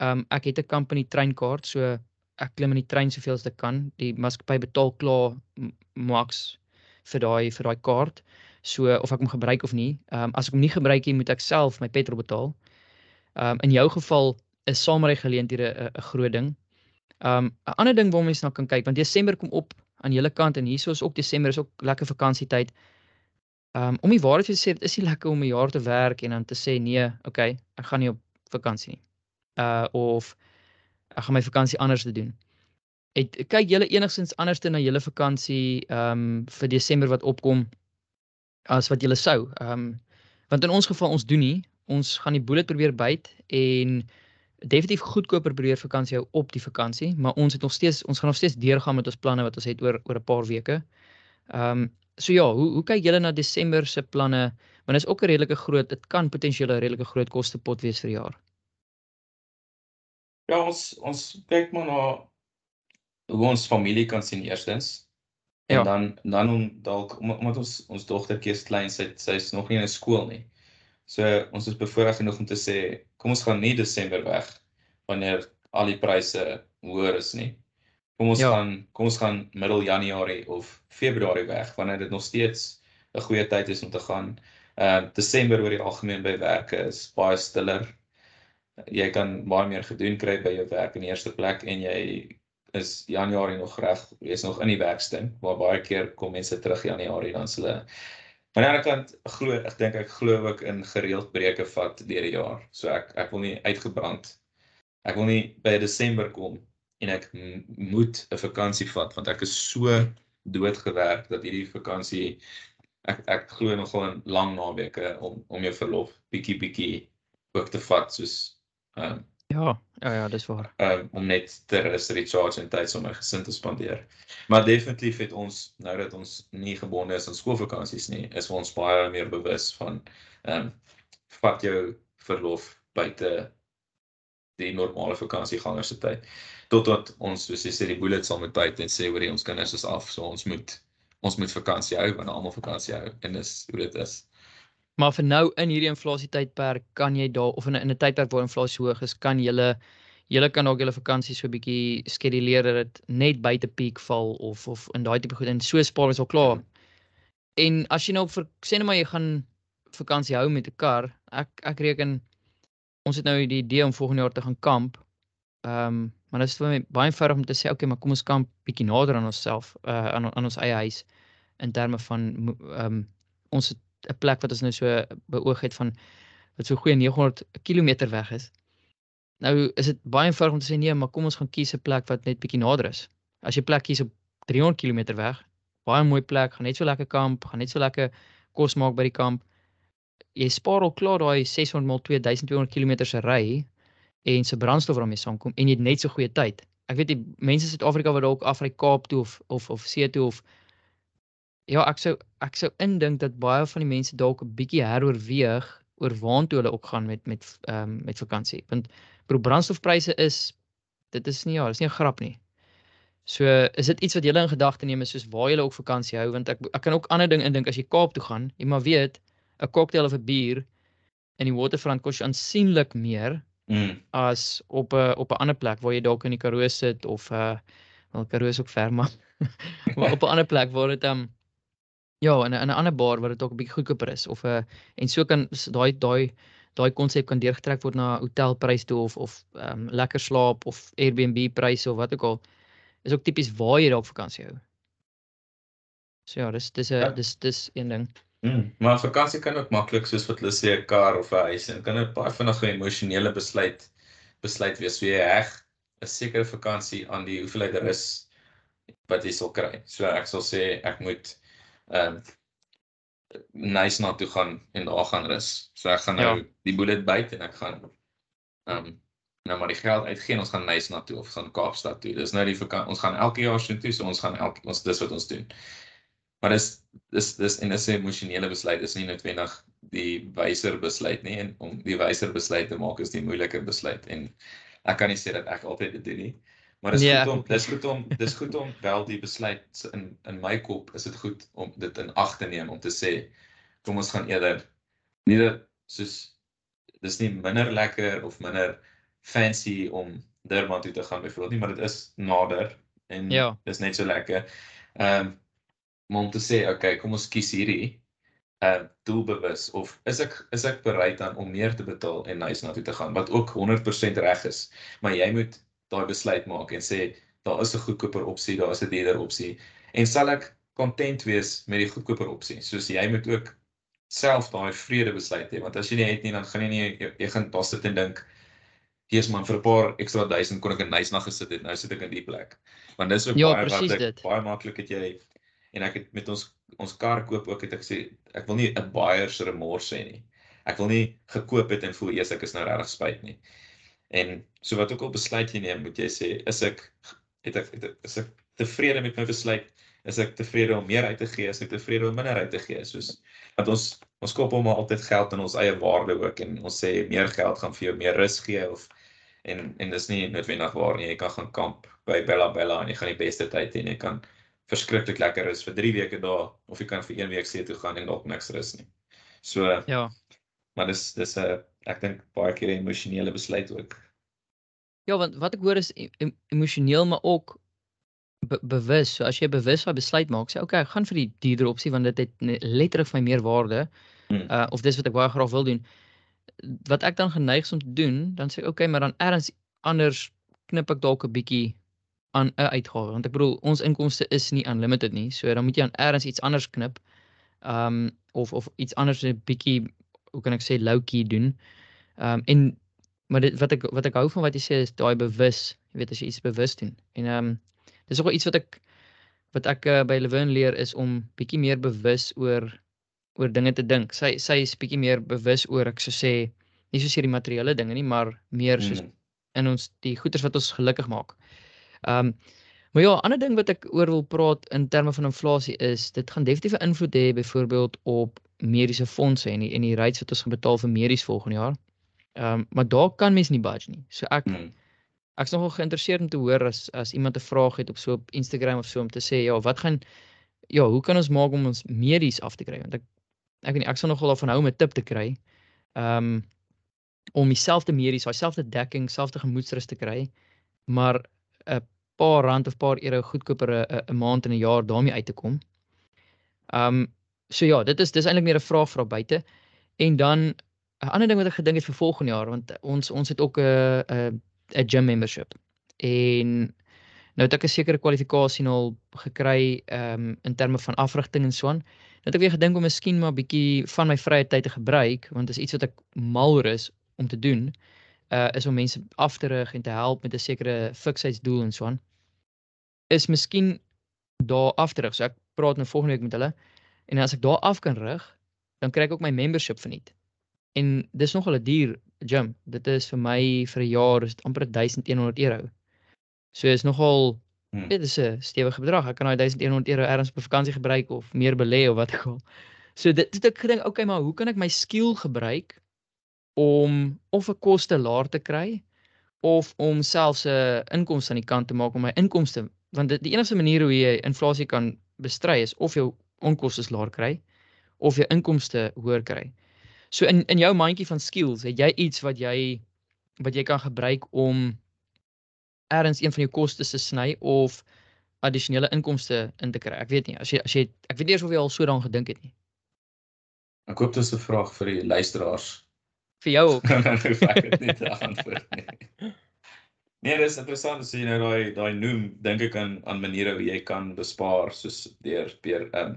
Um ek het 'n company treinkaart, so ek klim in die trein soveel as ek kan. Die maatskappy betaal klaar max vir daai vir daai kaart. So of ek hom gebruik of nie. Um as ek hom nie gebruik nie, moet ek self my petrol betaal. Um in jou geval is saamry geleenthede 'n groot ding. Um 'n ander ding waar mense na kan kyk, want Desember kom op aan julle kant en hierso is ook Desember is ook lekker vakansietyd. Um om die waarheid te sê, dit is nie lekker om 'n jaar te werk en dan te sê nee, okay, ek gaan nie op vakansie nie. Uh of ek gaan my vakansie anders te doen. Het kyk julle enigstens anders na julle vakansie um vir Desember wat opkom as wat julle sou. Um want in ons geval ons doen nie. Ons gaan die bullet probeer byt en definitief goedkoper probeer vakansie hou op die vakansie, maar ons het nog steeds ons gaan nog steeds deurgaan met ons planne wat ons het oor oor 'n paar weke. Ehm um, so ja, hoe hoe kyk julle na Desember se planne? Want dit is ook 'n redelike groot, dit kan potensieel 'n redelike groot kostepot wees vir die jaar. Ja, ons ons kyk maar na hoe ons familie kan sien eerstens. En Ja. dan dan om dalk om- omdat ons ons dogtertjie is klein, sy sy's nog nie in skool nie. So ons is bevoorreg genoeg om te sê, kom ons gaan nie Desember weg wanneer al die pryse hoër is nie. Kom ons Ja. gaan kom ons gaan middel Januarie of Februarie weg wanneer dit nog steeds 'n goeie tyd is om te gaan. Ehm uh, Desember oor die algemeen by werke is baie stiller. Jy kan baie meer gedoen kry by jou werk in die eerste plek en jy is Januarie nog reg, jy's nog in die werksting, waar baie keer kom mense terug Januarie dan hulle Aan die ander kant glo ek dink ek glo ook in gereeld breuke vat deur die jaar. So ek ek wil nie uitgebrand. Ek wil nie by Desember kom en ek moet 'n vakansie vat want ek is so doodgewerk dat hierdie vakansie ek ek glo nogal in lang naweke om om jou verlof bietjie bietjie ook te vat soos ehm um, Ja, ja ja, dis waar. um, om net te rus, recharge en tyd saam met my gesin te spandeer. Maar definitief het ons nou dat ons nie gebonde is aan skoolvakansies nie, is ons baie meer bewus van ehm um, vat jou verlof buite die normale vakansieganger se tyd. Totdat ons soos jy sê die bullet sal met tyd en sê hoor jy ons kinders is af, so ons moet ons moet vakansie hou want almal vakansie hou en dis hoe dit is. Maar vir nou in hierdie inflasie tydperk kan jy daar of in 'n in 'n tydperk waar inflasie hoog is, kan julle julle kan dalk julle vakansie so 'n bietjie skeduleer dat dit net buite piek val of of in daai tipe goed en so spaar is al klaar. En as jy nou op vir sê net maar jy gaan vakansie hou met 'n kar, ek ek reken ons het nou die idee om volgende jaar te gaan kamp. Ehm um, maar dit is vir my baie eenvoudig om te sê okay, maar kom ons kamp bietjie nader aan onsself, uh aan aan ons eie huis in terme van ehm um, ons 'n plek wat ons nou so beoog het van wat so goeie 900 km weg is. Nou is dit baie eenvoudig om te sê nee, maar kom ons gaan kies 'n plek wat net bietjie nader is. As jy plek kies op 300 km weg, baie mooi plek, gaan net so lekker kamp, gaan net so lekker kos maak by die kamp. Jy spaar al klaar daai 600 mal 2200 km se ry en se brandstof waarmee saamkom en jy het net so goeie tyd. Ek weet die mense in Suid-Afrika wat dalk af ry Kaap toe of of of see toe of ja, ek sou ek sou indink dat baie van die mense dalk 'n bietjie heroorweeg oor waartoe hulle ook gaan met met ehm um, met vakansie. Want bro brandstofpryse is dit is nie ja, dis nie 'n grap nie. So is dit iets wat julle in gedagte neem is soos waar julle ook vakansie hou want ek ek kan ook ander ding indink as jy Kaap toe gaan, jy maar weet 'n cocktail of 'n bier in die Waterfront kos aansienlik meer Mm. as op 'n op 'n ander plek waar jy dalk in die Karoo sit of uh wel Karoo is ook ver maar maar op 'n ander plek waar dit um ja in 'n in 'n ander bar waar dit dalk 'n bietjie goedkoper is of 'n uh, en so kan daai daai daai konsep kan deurgetrek word na hotelprys toe of of um lekker slaap of Airbnb pryse of wat ook al is ook tipies waar jy dalk vakansie hou. So ja, dis dis 'n Ja. dis dis een ding. Mm, maar vakansie kan ook maklik soos wat hulle sê 'n kar of 'n huis en kan 'n baie vinnige emosionele besluit besluit wees. So jy heg 'n sekere vakansie aan die hoeveelheid rus wat jy sal kry. So ek sal sê ek moet ehm um, nice na toe gaan en daar gaan rus. So ek gaan nou Ja. die bullet byt en ek gaan ehm um, nou maar die geld uitgee en ons gaan nice na toe of gaan Kaapstad toe. Dis nou die vakansie. Ons gaan elke jaar so toe, so ons gaan elke ons dis wat ons doen. Maar dis dis dis en dis 'n emosionele besluit. Dis nie noodwendig die wyser besluit nie en om die wyser besluit te maak is die moeiliker besluit en ek kan nie sê dat ek altyd dit doen nie. Maar dis Nee, goed ek om dis goed om dis goed om wel die besluit in in my kop is dit goed om dit in ag te neem om te sê kom ons gaan eerder nie dat soos dis nie minder lekker of minder fancy om Durban toe te gaan byvoorbeeld nie, maar dit is nader en Ja. dis net so lekker. Ehm um, maar om te sê, okay, kom ons kies hierdie ehm uh, doelbewus of is ek is ek bereid dan om meer te betaal en nice na toe te gaan wat ook 100% reg is. Maar jy moet daai besluit maak en sê daar is 'n goedkoper opsie, daar is 'n duurder opsie en sal ek content wees met die goedkoper opsie. Soos jy moet ook self daai vrede besluit hê want as jy nie het nie dan gaan jy nie jy, jy gaan daar sit en dink Hier's man vir 'n paar ekstra duisend kon ek 'n nice nag gesit het. Nou sit ek in die plek. Want dis ook Ja, baie wat ek dit. baie maklik het jy en ek het met ons ons kar koop ook het ek gesê ek wil nie 'n buyer se remors hê nie. Ek wil nie gekoop het en voel eers ek is nou regtig spyt nie. En so wat ook al besluit jy neem, moet jy sê is ek het ek, het is ek tevrede met my besluit? Is ek tevrede om meer uit te gee? Is ek tevrede om minder uit te gee? Soos want ons ons koop hom altyd geld in ons eie waarde ook en ons sê meer geld gaan vir jou meer rus gee of en en dis nie noodwendig waar nie. Jy kan gaan kamp by Bella Bella en jy gaan die beste tyd hê en jy kan verskriklik lekker is vir 3 weke daar of jy kan vir 1 week see toe gaan en dalk niks rus nie. So Ja. maar dis dis 'n ek dink baie keer 'n emosionele besluit ook. Ja, want wat ek hoor is e em emosioneel maar ook be bewus. So as jy bewus daai besluit maak, sê okay, ek gaan vir die duurder opsie want dit het letterlik vir my meer waarde. Hmm. Uh of dis wat ek baie graag wil doen. Wat ek dan geneig is om te doen, dan sê ek okay, maar dan ergens anders knip ek dalk 'n bietjie aan 'n uitgawe want ek bedoel ons inkomste is nie unlimited nie. So dan moet jy aan ergens iets anders knip. Um of of iets anders 'n bietjie hoe kan ek sê low key doen. Um en maar dit wat ek wat ek hou van wat jy sê is daai bewus, jy weet as jy iets bewus doen. En um dis ook iets wat ek wat ek uh, by Lewin leer is om bietjie meer bewus oor oor dinge te dink. Sy sy is bietjie meer bewus oor ek sou sê nie soseer die materiële dinge nie, maar meer soos Mm. in ons die goeders wat ons gelukkig maak. Ehm um, maar ja, 'n ander ding wat ek oor wil praat in terme van inflasie is dit gaan definitief 'n invloed hê byvoorbeeld op mediese fondse en die, en die rates wat ons gaan betaal vir medies volgende jaar. Ehm um, maar daar kan mens nie budge nie. So ek Mm. ek's nogal geïnteresseerd om te hoor as as iemand 'n vraag het op so op Instagram of so om te sê ja, wat gaan ja, hoe kan ons maak om ons medies af te kry? Want ek ek weet nie, ek sal nogal daarvan hou om 'n tip te kry. Ehm um, om dieselfde medies, daai selfde dekking, selfde gemoedsrus te kry, maar 'n paar rand of paar euro goedkoper 'n 'n maand en 'n jaar daarmee uit te kom. Um, so ja, dit is dis eintlik meer 'n vraag vir buite. En dan 'n ander ding wat ek gedink het vir volgende jaar want ons ons het ook 'n 'n 'n gym membership. En nou het ek 'n sekere kwalifikasie nou gekry um, in terme van afrigting en so aan. Nou het ek weer gedink om miskien maar bietjie van my vrye tyd te gebruik want dit is iets wat ek mal oor is om te doen. Uh is om mense af te rig en te help met 'n sekere fiksheidsdoel en so aan. Is miskien daar af te rig. So ek praat nou volgende week met hulle en as ek daar af kan rig, dan kry ek ook my membership verniet. En dis nogal 'n duur gym. Dit is vir my vir 'n jaar is dit amper 1100 euro. So is nogal Hmm. dit is 'n stewige bedrag. Ek kan daai 1100 euro ergens op vakansie gebruik of meer belê of wat ook al. So dit het ek gedink, okay, maar hoe kan ek my skill gebruik om of 'n koste laer te kry of om selfs 'n inkomste aan die kant te maak om my inkomste want dit die enigste manier hoe jy inflasie kan bestry is of jou onkoste laer kry of jou inkomste hoër kry. So in in jou mandjie van skills, het jy iets wat jy wat jy kan gebruik om ergens een van jou kostes te sny of addisionele inkomste in te kry. Ek weet nie as jy as jy ek weet nie of jy al so daaraan gedink het nie. Ek hoop dit is 'n vraag vir die luisteraars. Vir jou ook. Ek dit nie te antwoord nie. Nee, dis interessant as jy nou daai daai noem, dink ek aan aan maniere hoe jy kan bespaar soos deur deur ehm um,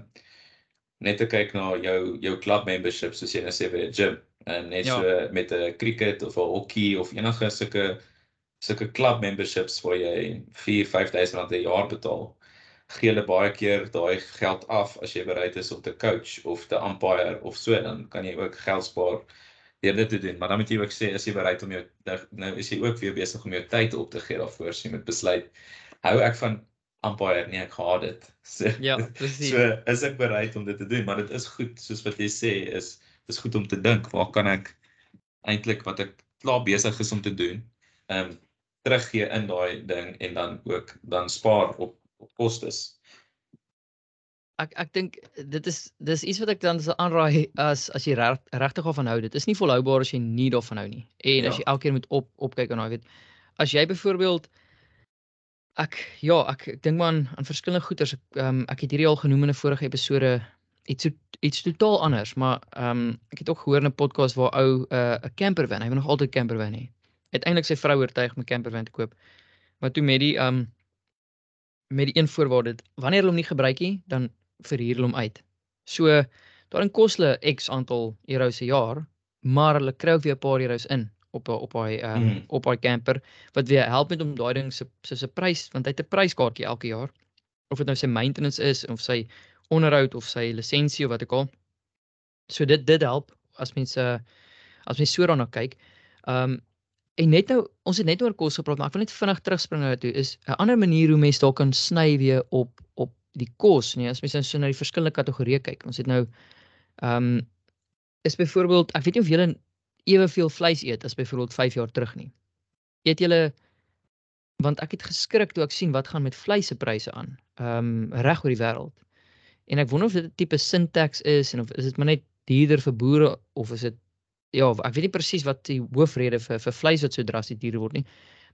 net te kyk na jou jou club membership soos jy nou sê by 'n gym en net Ja. so met 'n cricket of 'n hokkie of enige sulke sulke club memberships waar jy 4 5000 rand 'n jaar betaal gee hulle baie keer daai geld af as jy bereid is om te coach of te umpire of so dan kan jy ook geld spaar deur dit te doen. Maar dan moet jy ook sê as jy bereid om jou nou is jy ook weer besig om jou tyd op te gee daarvoor. So jy moet besluit hou ek van umpire nie ek haat dit. So, ja, presies. So is ek bereid om dit te doen, maar dit is goed soos wat jy sê is is goed om te dink waar kan ek eintlik wat ek klaar besig is om te doen, ehm um, teruggee in daai ding en dan ook dan spaar op op kostes ek ek dink dit is dis iets wat ek dan sal aanraai as as jy reg, regtig daarvan hou. Dit is nie volhoubaar as jy nie daarvan hou nie. En ja. as jy elke keer moet op opkyk en daai weet as jy byvoorbeeld ek ja, ek, ek dink maar aan, aan verskillende goeders. Ek um, ek het hierdie al genoem in 'n vorige episode iets iets totaal anders, maar ehm um, ek het ook gehoor in 'n podcast waar ou 'n uh, 'n camper van, hy wil nog altyd camper van hê. Uiteindelik sy vrou oortuig om 'n camper van te koop. Maar toe met die ehm um, met die een voorwaarde, wanneer hulle hom nie gebruik nie, dan verhuur hulle hom uit. So daarin kos hulle X aantal euros se jaar, maar hulle kry ook weer 'n paar euros in op op daai ehm um, op daai camper wat weer help met om daai ding se se se prys want hy het 'n pryskaartjie elke jaar of dit nou sy maintenance is of sy onderhoud of sy lisensie of wat ook al. So dit dit help as mense as mens so daarna kyk. Um, en net nou ons het net oor kos gepraat maar ek wil net vinnig terugspring na toe is 'n ander manier hoe mense dalk kan sny weer op op die kos nie as mens nou so na die verskillende kategorieë kyk. Ons het nou ehm um, is byvoorbeeld ek weet nie of julle eweveel vleis eet as byvoorbeeld 5 jaar terug nie. Eet julle want ek het geskrik toe ek sien wat gaan met vleis se pryse aan. Ehm um, reg oor die wêreld. En ek wonder of dit 'n tipe syntax is en of is dit maar net duurder vir boere of is dit ja, ek weet nie presies wat die hoofrede vir vir vleis wat so drastiek duurder word nie.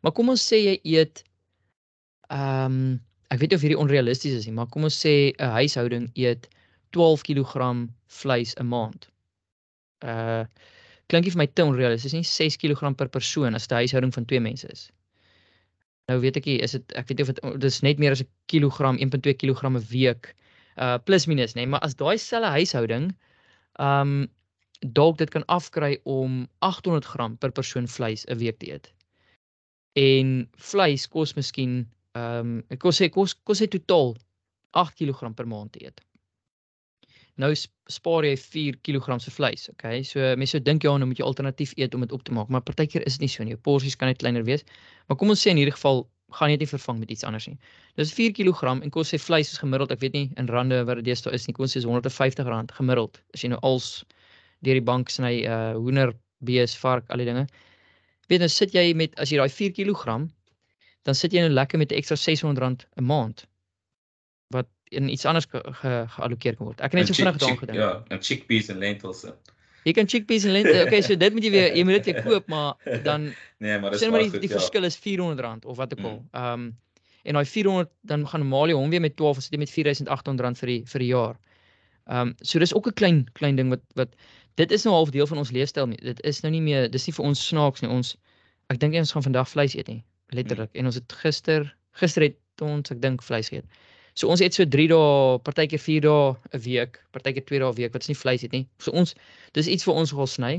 Maar kom ons sê jy eet ehm um, ek weet nie of hierdie onrealisties is nie, maar kom ons sê 'n huishouding eet 12 kg vleis 'n maand. Uh klinkie vir my te onrealisties, nie 6 kg per persoon as 'n huishouding van twee mense is. Nou weet ek nie, is dit ek weet nie of dit dis net meer as 'n kilogram, 1.2 kg 'n week uh plus minus nê, nee, maar as daai selfe huishouding um dalk dit kan afkry om 800 gram per persoon vleis 'n week te eet. En vleis kos miskien Ehm um, ek kos sê kos kos hy totaal 8 kg per maand te eet. Nou spaar jy 4 kg se vleis, okay? So mense sou dink ja, nou moet jy alternatief eet om dit op te maak, maar partykeer is dit nie so nie. Jou porsies kan net kleiner wees. Maar kom ons sê in hierdie geval gaan jy dit vervang met iets anders nie. Dis 4 kg en kos sê vleis is gemiddeld, ek weet nie in rande wat dit deesdae is nie, kom ons sê is R150 gemiddeld. As jy nou als deur die bank sny uh hoender, bees, vark, al die dinge. Weet nou sit jy met as jy daai 4 kg dan sit jy nou lekker met 'n ekstra R600 'n maand wat in iets anders geallokeer ge, ge kan word. Ek het net so vinnig daaraan gedink. Ja, en chickpeas en lentils. Jy kan chickpeas en lentils. Okay, so dit moet jy weer jy moet dit weer koop, maar dan Nee, maar dis maar die, die ja. verskil is R400 of wat ek al. Mm. Ehm um, en daai 400 dan gaan normaal jy hom weer met 12 sit jy met R4800 vir die vir die jaar. Ehm um, so dis ook 'n klein klein ding wat wat dit is nou half deel van ons leefstyl. Dit is nou nie meer dis nie vir ons snaaks nie. Ons ek dink ons gaan vandag vleis eet nie letterlik mm. en ons het gister gister het ons ek dink vleis geëet. So ons eet so 3 dae, partykeer 4 dae 'n week, partykeer 2 dae 'n week wat is nie vleis eet nie. So ons dis iets vir ons wil sny.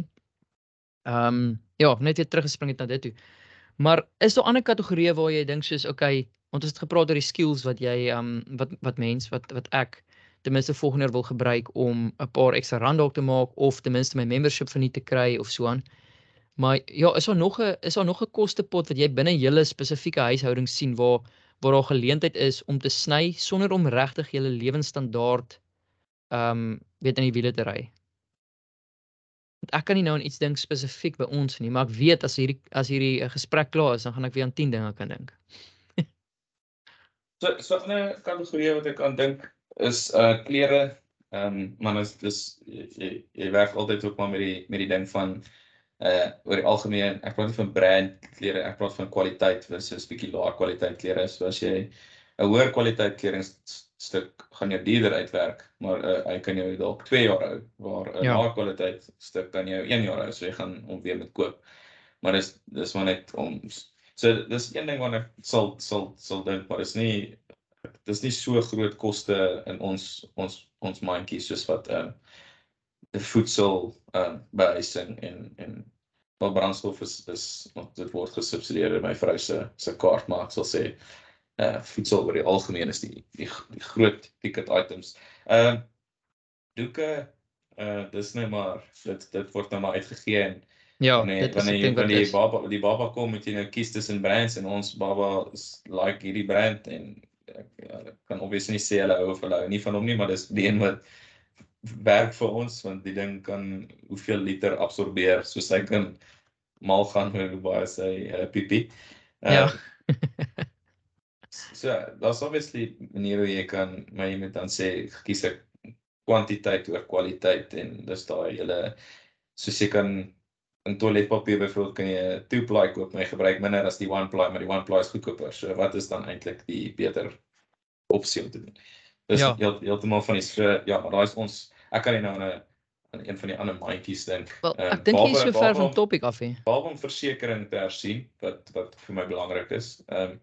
Ehm um, ja, net weer teruggespring het na dit toe. Maar is daar ander kategorieë waar jy dink soos okay, ons het gepraat oor die skills wat jy ehm um, wat wat mens wat wat ek ten minste volgende wil gebruik om 'n paar ekstra rand dalk te maak of ten minste my membership verniet te kry of so aan. Maar ja, is daar nog 'n is daar nog 'n kostepot wat jy binne julle spesifieke huishouding sien waar waar daar geleentheid is om te sny sonder om regtig julle lewensstandaard ehm um, weet in die wiele te ry. Want ek kan nie nou aan iets dink spesifiek by ons nie, maar ek weet as hierdie as hierdie uh, gesprek klaar is, dan gaan ek weer aan 10 dinge kan dink. so so 'n kategorie wat ek aan dink is uh klere. Ehm um, man is dis jy, jy werk altyd ook maar met die met die ding van uh oor die algemeen ek praat nie van brand klere ek praat van kwaliteit versus bietjie laer kwaliteit klere so as jy 'n hoër kwaliteit kledingstuk gaan jou duurder uitwerk maar uh, hy kan jou dalk 2 jaar hou waar 'n ja. laer kwaliteit stuk kan jou 1 jaar hou so jy gaan hom weer moet koop maar dis dis maar net om so dis een ding wat ek sal sal sal dink maar is nie dis nie so groot koste in ons ons ons mandjies soos wat ehm uh, voedsel ehm uh, behuising en en maar brandstof is is dit word gesubsidieer in my vrou se se kaart maar ek sal sê uh voedsel oor die algemeen is die die, die groot ticket items. Ehm uh, doeke uh dis net maar dit dit word nou maar uitgegee en Ja, wanneer dit wanneer wat wanneer die baba die baba kom met jy nou kies tussen brands en ons baba is like hierdie brand en ek, ja, kan obviously nie sê hulle hou of hulle hou nie van hom nie, maar dis die een wat werk vir ons want die ding kan hoeveel liter absorbeer soos hy kan mal gaan hoe baie sy uh, pipi. Ja. so daar's obviously maniere hoe jy kan maar jy moet dan sê kies ek kwantiteit oor kwaliteit en dis daai hele soos jy kan in toiletpapier byvoorbeeld kan jy 'n two ply koop maar jy gebruik minder as die one ply maar die one ply is goedkoper. So wat is dan eintlik die beter opsie om te doen? Dis Ja. heel heeltemal van die so ja, maar daai is ons ek kan nie nou aan 'n aan een van die ander mandjies dink. Wel, Ehm, ek dink jy is so ver van topic af hè. behalwe om versekerings te hersien wat wat vir my belangrik is. Ehm um,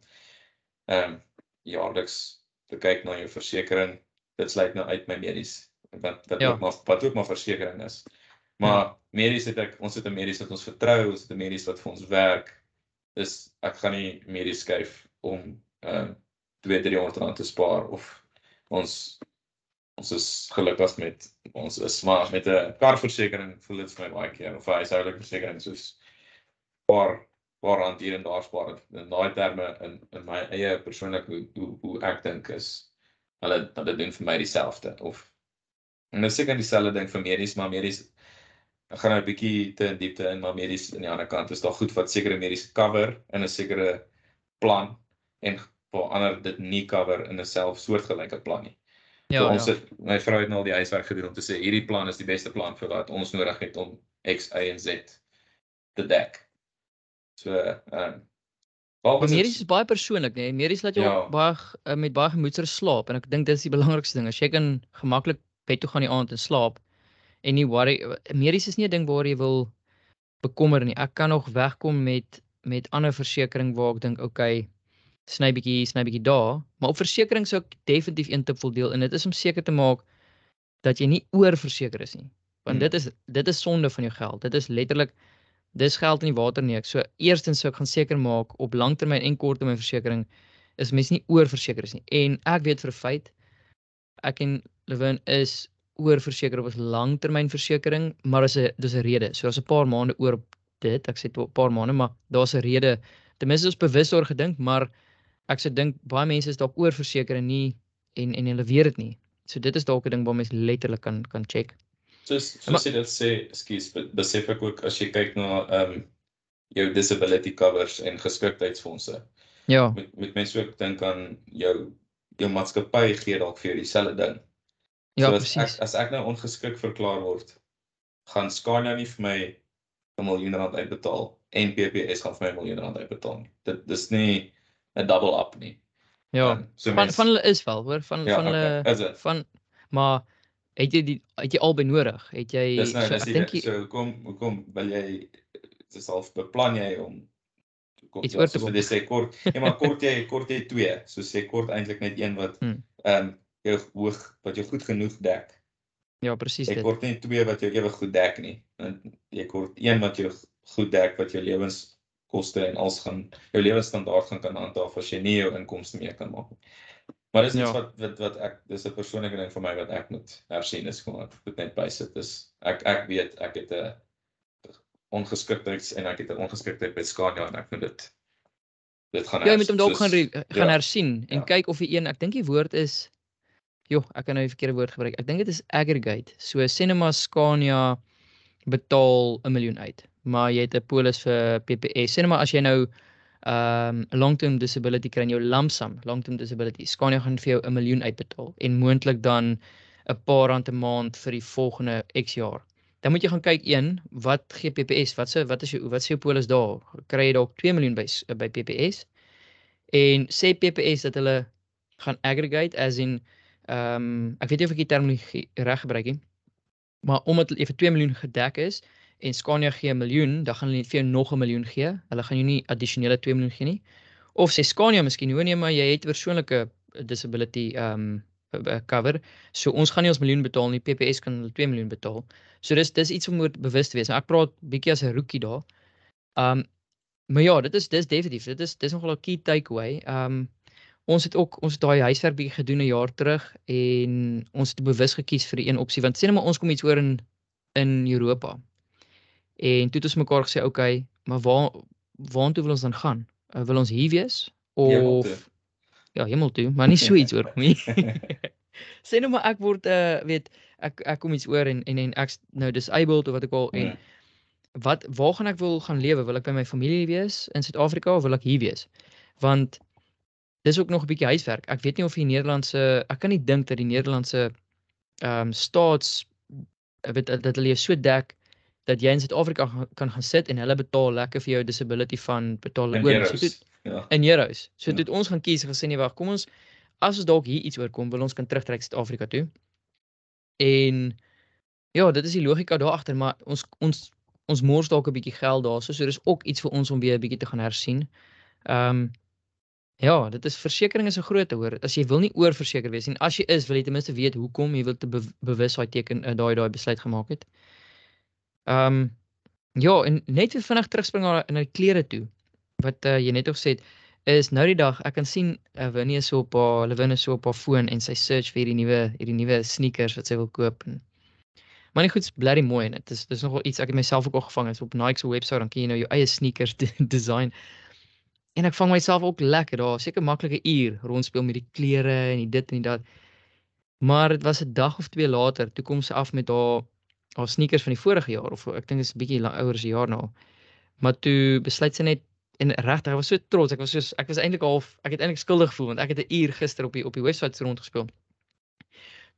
ehm um, jaarliks te kyk na jou versekerings. Dit sluit nou uit my medies wat wat Ja. ook maar wat ook maar versekerings is. Maar medies het ek ons het 'n medies wat ons vertrou, ons het 'n medies wat vir ons werk. Dis ek gaan nie medies skuif om ehm um, 2-300 rand te spaar of ons ons is gelukkig met ons is maar met 'n karversekering voel dit vir my baie keer of 'n huishoudelike versekering soos paar paar rand hier en daar spaar in daai terme in in my eie persoonlik hoe hoe, hoe ek dink is hulle hulle doen vir my dieselfde of en dis seker dieselfde ding vir medies maar medies ek gaan nou 'n bietjie te in diepte in maar medies aan die ander kant is daar goed wat sekere mediese cover in 'n sekere plan en waar ander dit nie cover in 'n self soortgelyke plan nie. Ja, so ons ja. het my vrou het nou al die huiswerk gedoen om te sê hierdie plan is die beste plan vir wat ons nodig het om X, Y en Z te dek. So ehm um, Maar medies is baie persoonlik, nee. Medies laat jou Ja. baie uh, met baie gemoedsrus slaap en ek dink dit is die belangrikste ding. As jy kan gemaklik bed toe gaan die aand en slaap en nie worry medies is nie 'n ding waar jy wil bekommer nie. Ek kan nog wegkom met met ander versekerings waar ek dink okay, sny bietjie hier, sny bietjie daar, maar op versekerings sou ek definitief een tip wil deel en dit is om seker te maak dat jy nie oorverseker is nie. Want Hmm. dit is dit is sonde van jou geld. Dit is letterlik dis geld in die water nie. Ek so eerstens sou ek gaan seker maak op langtermyn en korttermynversekering is mens nie oorverseker is nie. En ek weet vir feit ek en Lewin is oorverseker op ons langtermynversekering, maar is 'n dis 'n rede. So daar's 'n paar maande oor op dit. Ek sê 'n paar maande, maar daar's 'n rede. Ten minste ons bewus oor gedink, maar ek sou dink baie mense is dalk oorverseker en nie en en hulle weet dit nie. So dit is dalk 'n ding waar mens letterlik kan kan check. soos soos jy dit sê, ekskuus, be- besef ek ook as jy kyk na ehm um, jou disability covers en geskiktheidsfondse. Ja, Moet moet mense ook dink aan jou jou maatskappy gee dalk vir jou dieselfde ding. ja so as presies. ek as ek nou ongeskik verklaar word, gaan Scania nie vir my 'n miljoen rand uitbetaal en PPS gaan vir my 'n miljoen rand uitbetaal nie. Dit dis nie 'n double up nie. Ja. So Van mens- van hulle is wel, hoor, van Ja, van okay, hulle dit? van maar het jy die het jy albei nodig? Het jy Dis nou so dis ek dink jy so hoekom hoekom wil jy dis half beplan jy om kom Iets ja, oor te kom. jy sê kort ja maar kort jy kort jy twee so sê kort eintlik net een wat Hmm. ehm um, jou hoog wat jou goed genoeg dek ja, presies jy dit. kort nie twee wat jou ewig goed dek nie Want jy kort een wat jou goed dek wat jou lewenskoste en als gaan jou lewensstandaard gaan kan handhaaf as jy nie jou inkomste meer kan maak nie. maar dis iets Ja. wat wat wat ek dis 'n persoonlike ding vir my wat ek moet hersien is kom ek moet net bysit is ek ek weet ek het 'n ongeskiktheid en ek het 'n ongeskiktheid by Scania en ek moet dit dit gaan Ja, jy moet hom dalk gaan re, gaan ja, hersien en ja. kyk of die een, ek dink die woord is joh, ek kan nou die verkeerde woord gebruik. Ek dink dit is aggregate. So maar Scania betaal 'n miljoen uit, maar jy het 'n polis vir PPS. Sê net maar as jy nou ehm 'n long term disability kry in jou lump sum, long term disability. Scania gaan vir jou 'n miljoen uitbetaal en moontlik dan 'n paar rand 'n maand vir die volgende X jaar. Dan moet jy gaan kyk een, wat gee PPS? Wat se wat is jou wat sê jou polis daar? Kry jy dalk 2 miljoen by by PPS? En sê PPS dat hulle gaan aggregate as in ehm um, ek weet nie of ek die terminologie reg gebruik nie. Maar omdat hulle vir 2 miljoen gedek is en Scania gee 'n miljoen, dan gaan hulle net vir jou nog 'n miljoen gee. Hulle gaan jou nie addisionele 2 miljoen gee nie. Of sê Scania miskien, hoor nee, maar jy het persoonlike disability ehm um, cover. So ons gaan nie ons miljoen betaal nie. PPS kan hulle 2 miljoen betaal. So dis dis iets om oor bewus te wees. Nou, ek praat bietjie as 'n rookie daar. Um maar ja, dit is dis definitief. Dit is dis nogal 'n key takeaway. Um ons het ook ons daai huiswerk bietjie gedoen 'n jaar terug en ons het bewus gekies vir die een opsie want sê net maar ons kom iets oor in in Europa. En toe het ons mekaar gesê, "Oké, okay, maar waar waartoe wil ons dan gaan? Uh, wil ons hier wees of ja, hemel toe, maar nie so iets oor kom nie. Sê nou maar ek word uh weet ek ek kom iets oor en en en ek nou disabled of wat ek al en Ja. wat waar gaan ek wil gaan lewe? Wil ek by my familie wees in Suid-Afrika of wil ek hier wees? Want dis ook nog 'n bietjie huiswerk. Ek weet nie of die Nederlandse ek kan nie dink dat die Nederlandse ehm um, staats weet dat hulle jou so dek dat jy in Suid-Afrika kan gaan sit en hulle betaal lekker vir jou disability fund, betaal In oor. So euros. toe Ja. in euros. So Ja. het ons gaan kies gesê nee wag, kom ons as ons dalk hier iets oorkom, wil ons kan terugtrek Suid-Afrika toe. En ja, dit is die logika daar agter, maar ons ons ons mors dalk 'n bietjie geld daarso, so dis ook iets vir ons om weer 'n bietjie te gaan hersien. Ehm ja, dit is versekerings is 'n groot hoor. As jy wil nie oorverseker wees en as jy is, wil jy ten minste weet hoekom jy wil te be bewus daai teken uh, daai daai besluit gemaak het. Ehm ja, en net weer vinnig terugspring na die klere toe. Wat uh, jy net ook gesê het, is nou die dag ek kan sien uh, Winnie is op haar Lewin is so op haar foon en sy search vir hierdie nuwe hierdie nuwe sneakers wat sy wil koop en maar nie goed, blerry mooi en dit is dis nogal iets ek het myself ook al gevang is op Nike se webwerf dan kan jy nou jou eie sneakers de design. En ek vang myself ook lekker daar, seker maklike uur rondspeel met die klere en die dit en die dat. Maar dit was 'n dag of twee later, toe kom sy af met haar haar sneakers van die vorige jaar of ek dink dit is 'n bietjie ouer 'n jaar nou. Maar toe besluit sy net en regtig, ek was so trots. Ek was so ek was eintlik half ek het eintlik skuldig gevoel want ek het 'n uur gister op die op die webwerf rondgespeel.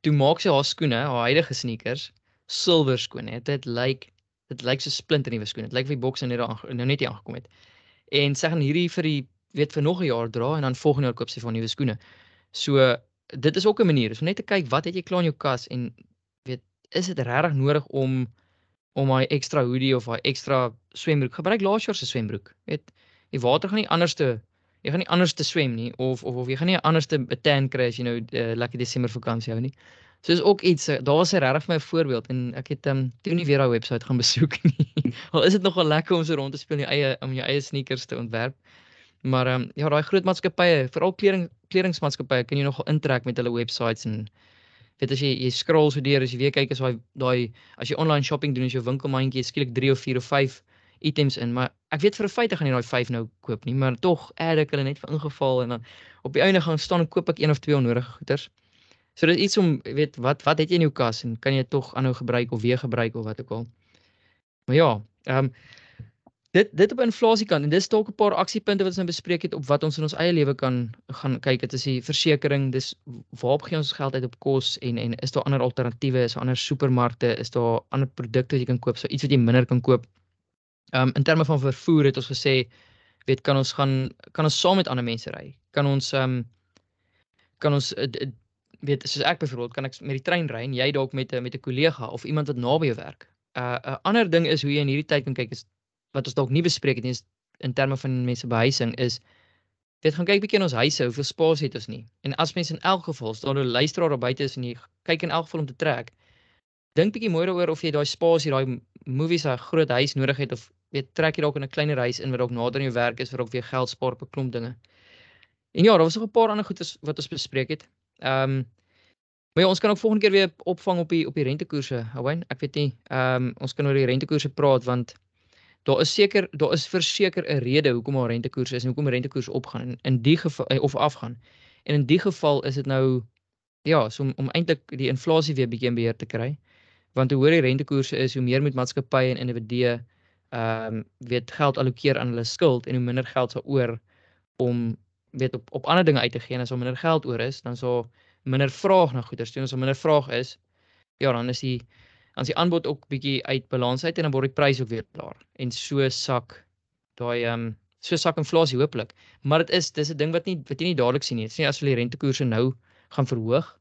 Toe maak sy haar skoene, haar huidige sneakers, silwer skoene. Dit lyk dit lyk so splinter nuwe skoene. Dit lyk of die boks net daar aange- nou net hier aangekom het. En sy gaan hierdie vir die weet vir nog 'n jaar dra en dan volgende jaar koop sy van nuwe skoene. So dit is ook 'n manier. So net te kyk wat het jy klaar in jou kas en weet is dit regtig nodig om om daai ekstra hoodie of daai ekstra swembroek. Gebruik laas jaar se swembroek. Weet die water gaan nie anderste jy gaan nie anders te swem nie of of of jy gaan nie 'n anderste 'n tan kry as jy nou uh, lekker Desember vakansie hou nie. So is ook iets eh, daar was 'n regtig vir my voorbeeld en ek het ehm um, toe nie weer daai webwerf gaan besoek nie. Al is dit nogal lekker om so rond te speel in jou eie om jou eie sneakers te ontwerp. Maar ehm um, ja, daai groot maatskappye, veral kleding kledingsmaatskappye kan jy nogal intrek met hulle websites en weet as jy jy scroll so deur as jy weer kyk as daai daai as jy online shopping doen as jou winkelmandjie is skielik 3 of 4 of 5 items in, maar ek weet vir 'n feit ek gaan nie daai 5 nou koop nie, maar tog add ek hulle net vir ingeval en dan op die einde gaan staan en koop ek een of twee onnodige goeders. So dit is iets om weet wat wat het jy in jou kas en kan jy dit tog aanhou gebruik of weer gebruik of wat ook al. Maar ja, ehm um, dit dit op inflasiekant en dis dalk 'n paar aksiepunte wat ons nou bespreek het op wat ons in ons eie lewe kan gaan kyk. Dit is die versekerings, dis waarop gee ons geld uit op kos en en is daar ander alternatiewe, is ander supermarkte, is daar ander produkte wat jy kan koop, so iets wat jy minder kan koop. Ehm um, in terme van vervoer het ons gesê weet kan ons gaan kan ons saam met ander mense ry? Kan ons ehm um, kan ons uh, d- weet soos ek byvoorbeeld kan ek met die trein ry en jy dalk met 'n met 'n kollega of iemand wat naby jou werk. 'n uh, 'n ander ding is hoe jy in hierdie tyd kan kyk is wat ons dalk nie bespreek het nie is in terme van mense behuising is weet gaan kyk bietjie in ons huise, hoeveel spasie het ons nie. En as mense in elk geval staan 'n luisteraar daar buite is en jy kyk in elk geval om te trek. Dink bietjie mooi daaroor of jy daai spasie, daai movies, 'n groot huis nodig het of weet trek jy dalk in 'n kleiner huis in wat dalk nader aan jou werk is vir ook weer geld spaar op 'n klomp dinge. En ja, daar was nog 'n paar ander goedes wat ons bespreek het. Ehm um, maar ja, ons kan ook volgende keer weer opvang op die op die rentekoerse, Houwyn. Ek weet nie, ehm um, ons kan oor die rentekoerse praat want daar is seker daar is verseker 'n rede hoekom daar rentekoerse is en hoekom rentekoerse opgaan in, in die geval eh, of afgaan. En in die geval is dit nou ja, so om, om eintlik die inflasie weer bietjie in beheer te kry. Want hoe hoër die rentekoerse is, hoe meer moet maatskappye en individue ehm um, weet geld allokeer aan hulle skuld en hoe minder geld sal oor om weet op op ander dinge uit te gee en as daar minder geld oor is, dan sal minder vraag na goeder steun. As daar minder vraag is, ja, dan is die dan is die aanbod ook bietjie uit balans uit en dan word die prys ook weer laer. En so sak daai ehm um, so sak inflasie hopelik. Maar dit is dis 'n ding wat nie wat jy nie dadelik sien nie. Dit is nie as hulle die rentekoerse nou gaan verhoog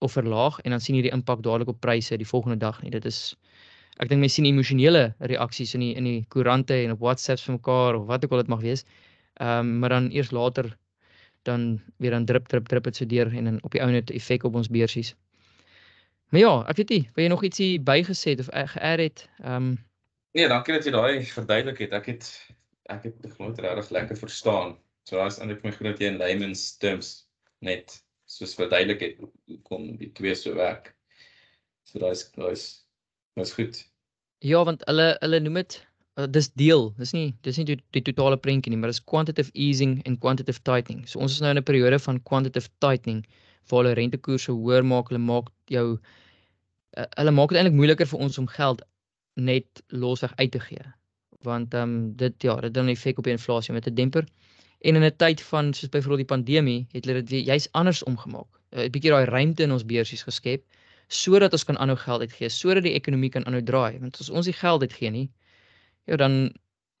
of verlaag en dan sien jy die impak dadelik op pryse die volgende dag nie. Dit is ek dink mense sien emosionele reaksies in die in die koerante en op WhatsApps vir mekaar of wat ook al dit mag wees. Ehm um, maar dan eers later dan weer dan drup drup drup dit so deur en dan op die ou net effek op ons beursies. Maar ja, ek weet nie, wil jy nog ietsie bygesê het of geadd het? Ehm um, Nee, dankie dat jy daai verduidelik het. Ek het ek het dit nooit regtig lekker verstaan. So daai is eintlik my dat jy in layman's terms net soos verduidelik het kom die twee so werk. So daai is daai is dis goed. Ja, want hulle hulle noem dit uh, dis deel. Dis nie dis nie die, die totale prentjie nie, maar dis quantitative easing en quantitative tightening. So ons is nou in 'n periode van quantitative tightening waar hulle rentekoerse hoër maak, hulle maak jou uh, hulle maak dit eintlik moeiliker vir ons om geld net losweg uit te gee. Want ehm um, dit ja, dit dan 'n effek op die inflasie met 'n demper. En in 'n tyd van soos byvoorbeeld die pandemie, het hulle dit juis anders omgemaak. 'n uh, Bietjie daai ruimte in ons beursies geskep sodat ons kan aanhou geld uitgee, sodat die ekonomie kan aanhou draai. Want as ons nie geld uitgee nie, ja dan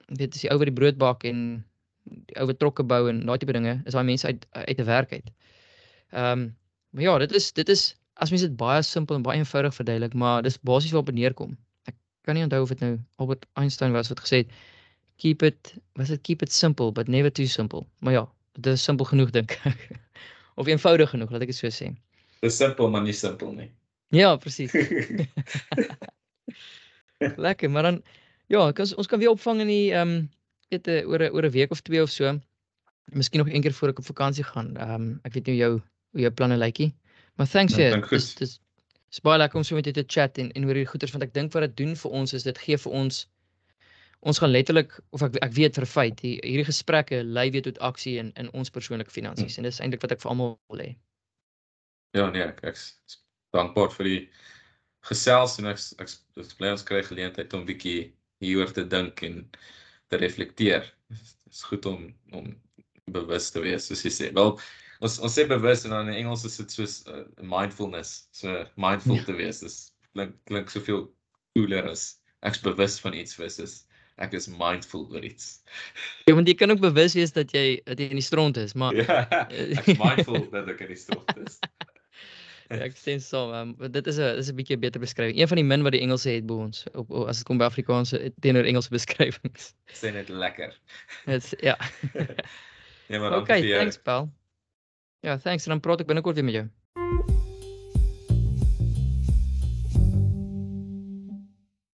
weet as jy ou wat die brood bak en die ou wat trokke bou en daai tipe dinge, is daai mense uit uit 'n werk uit. Ehm um, maar ja, dit is dit is as mens dit baie simpel en baie eenvoudig verduidelik, maar dis basies waarop dit neerkom kan nie onthou of dit nou Albert Einstein was wat gesê het keep it was dit keep it simple but never too simple. Maar ja, dit is simpel genoeg dink ek. of eenvoudig genoeg, laat ek dit so sê. Dis simpel maar nie simpel nie. Ja, presies. Lekker, maar dan ja, ons ons kan weer opvang in die ehm um, weet oor 'n oor 'n week of twee of so. Miskien nog een keer voor ek op vakansie gaan. Ehm um, ek weet nie jou hoe jou planne lykie. Maar thanks vir dis goed. dis dis baie lekker om so met jou te chat en en oor hierdie goeters want ek dink wat dit doen vir ons is dit gee vir ons ons gaan letterlik of ek ek weet vir feit hier, hierdie gesprekke lei weer tot aksie in in ons persoonlike finansies en dis eintlik wat ek vir almal wil hê. Ja nee, ek ek's dankbaar vir die gesels en ek's ek's ek's bly ons kry geleentheid om bietjie hieroor te dink en te reflekteer. Dit is goed om om bewus te wees soos jy sê. Wel ons ons sê bewus en dan in Engels is dit soos uh, mindfulness. So mindful Ja. te wees. Dis klink klink soveel cooler as ek's bewus van iets versus ek is mindful oor iets. Ja, want jy kan ook bewus wees dat jy dat jy in die stront is, maar Ja, ek's mindful dat ek in die strot is. Ja, ek stem saam. Um, dit is 'n dis 'n bietjie beter beskrywing. Een van die min wat die Engelse het by ons op, op as dit kom by Afrikaanse teenoor Engelse beskrywings. Sê net lekker. Dit's ja. Nee, maar dankie Okay, vir jou. thanks pal. Ja, thanks en dan praat ek binnekort weer met jou.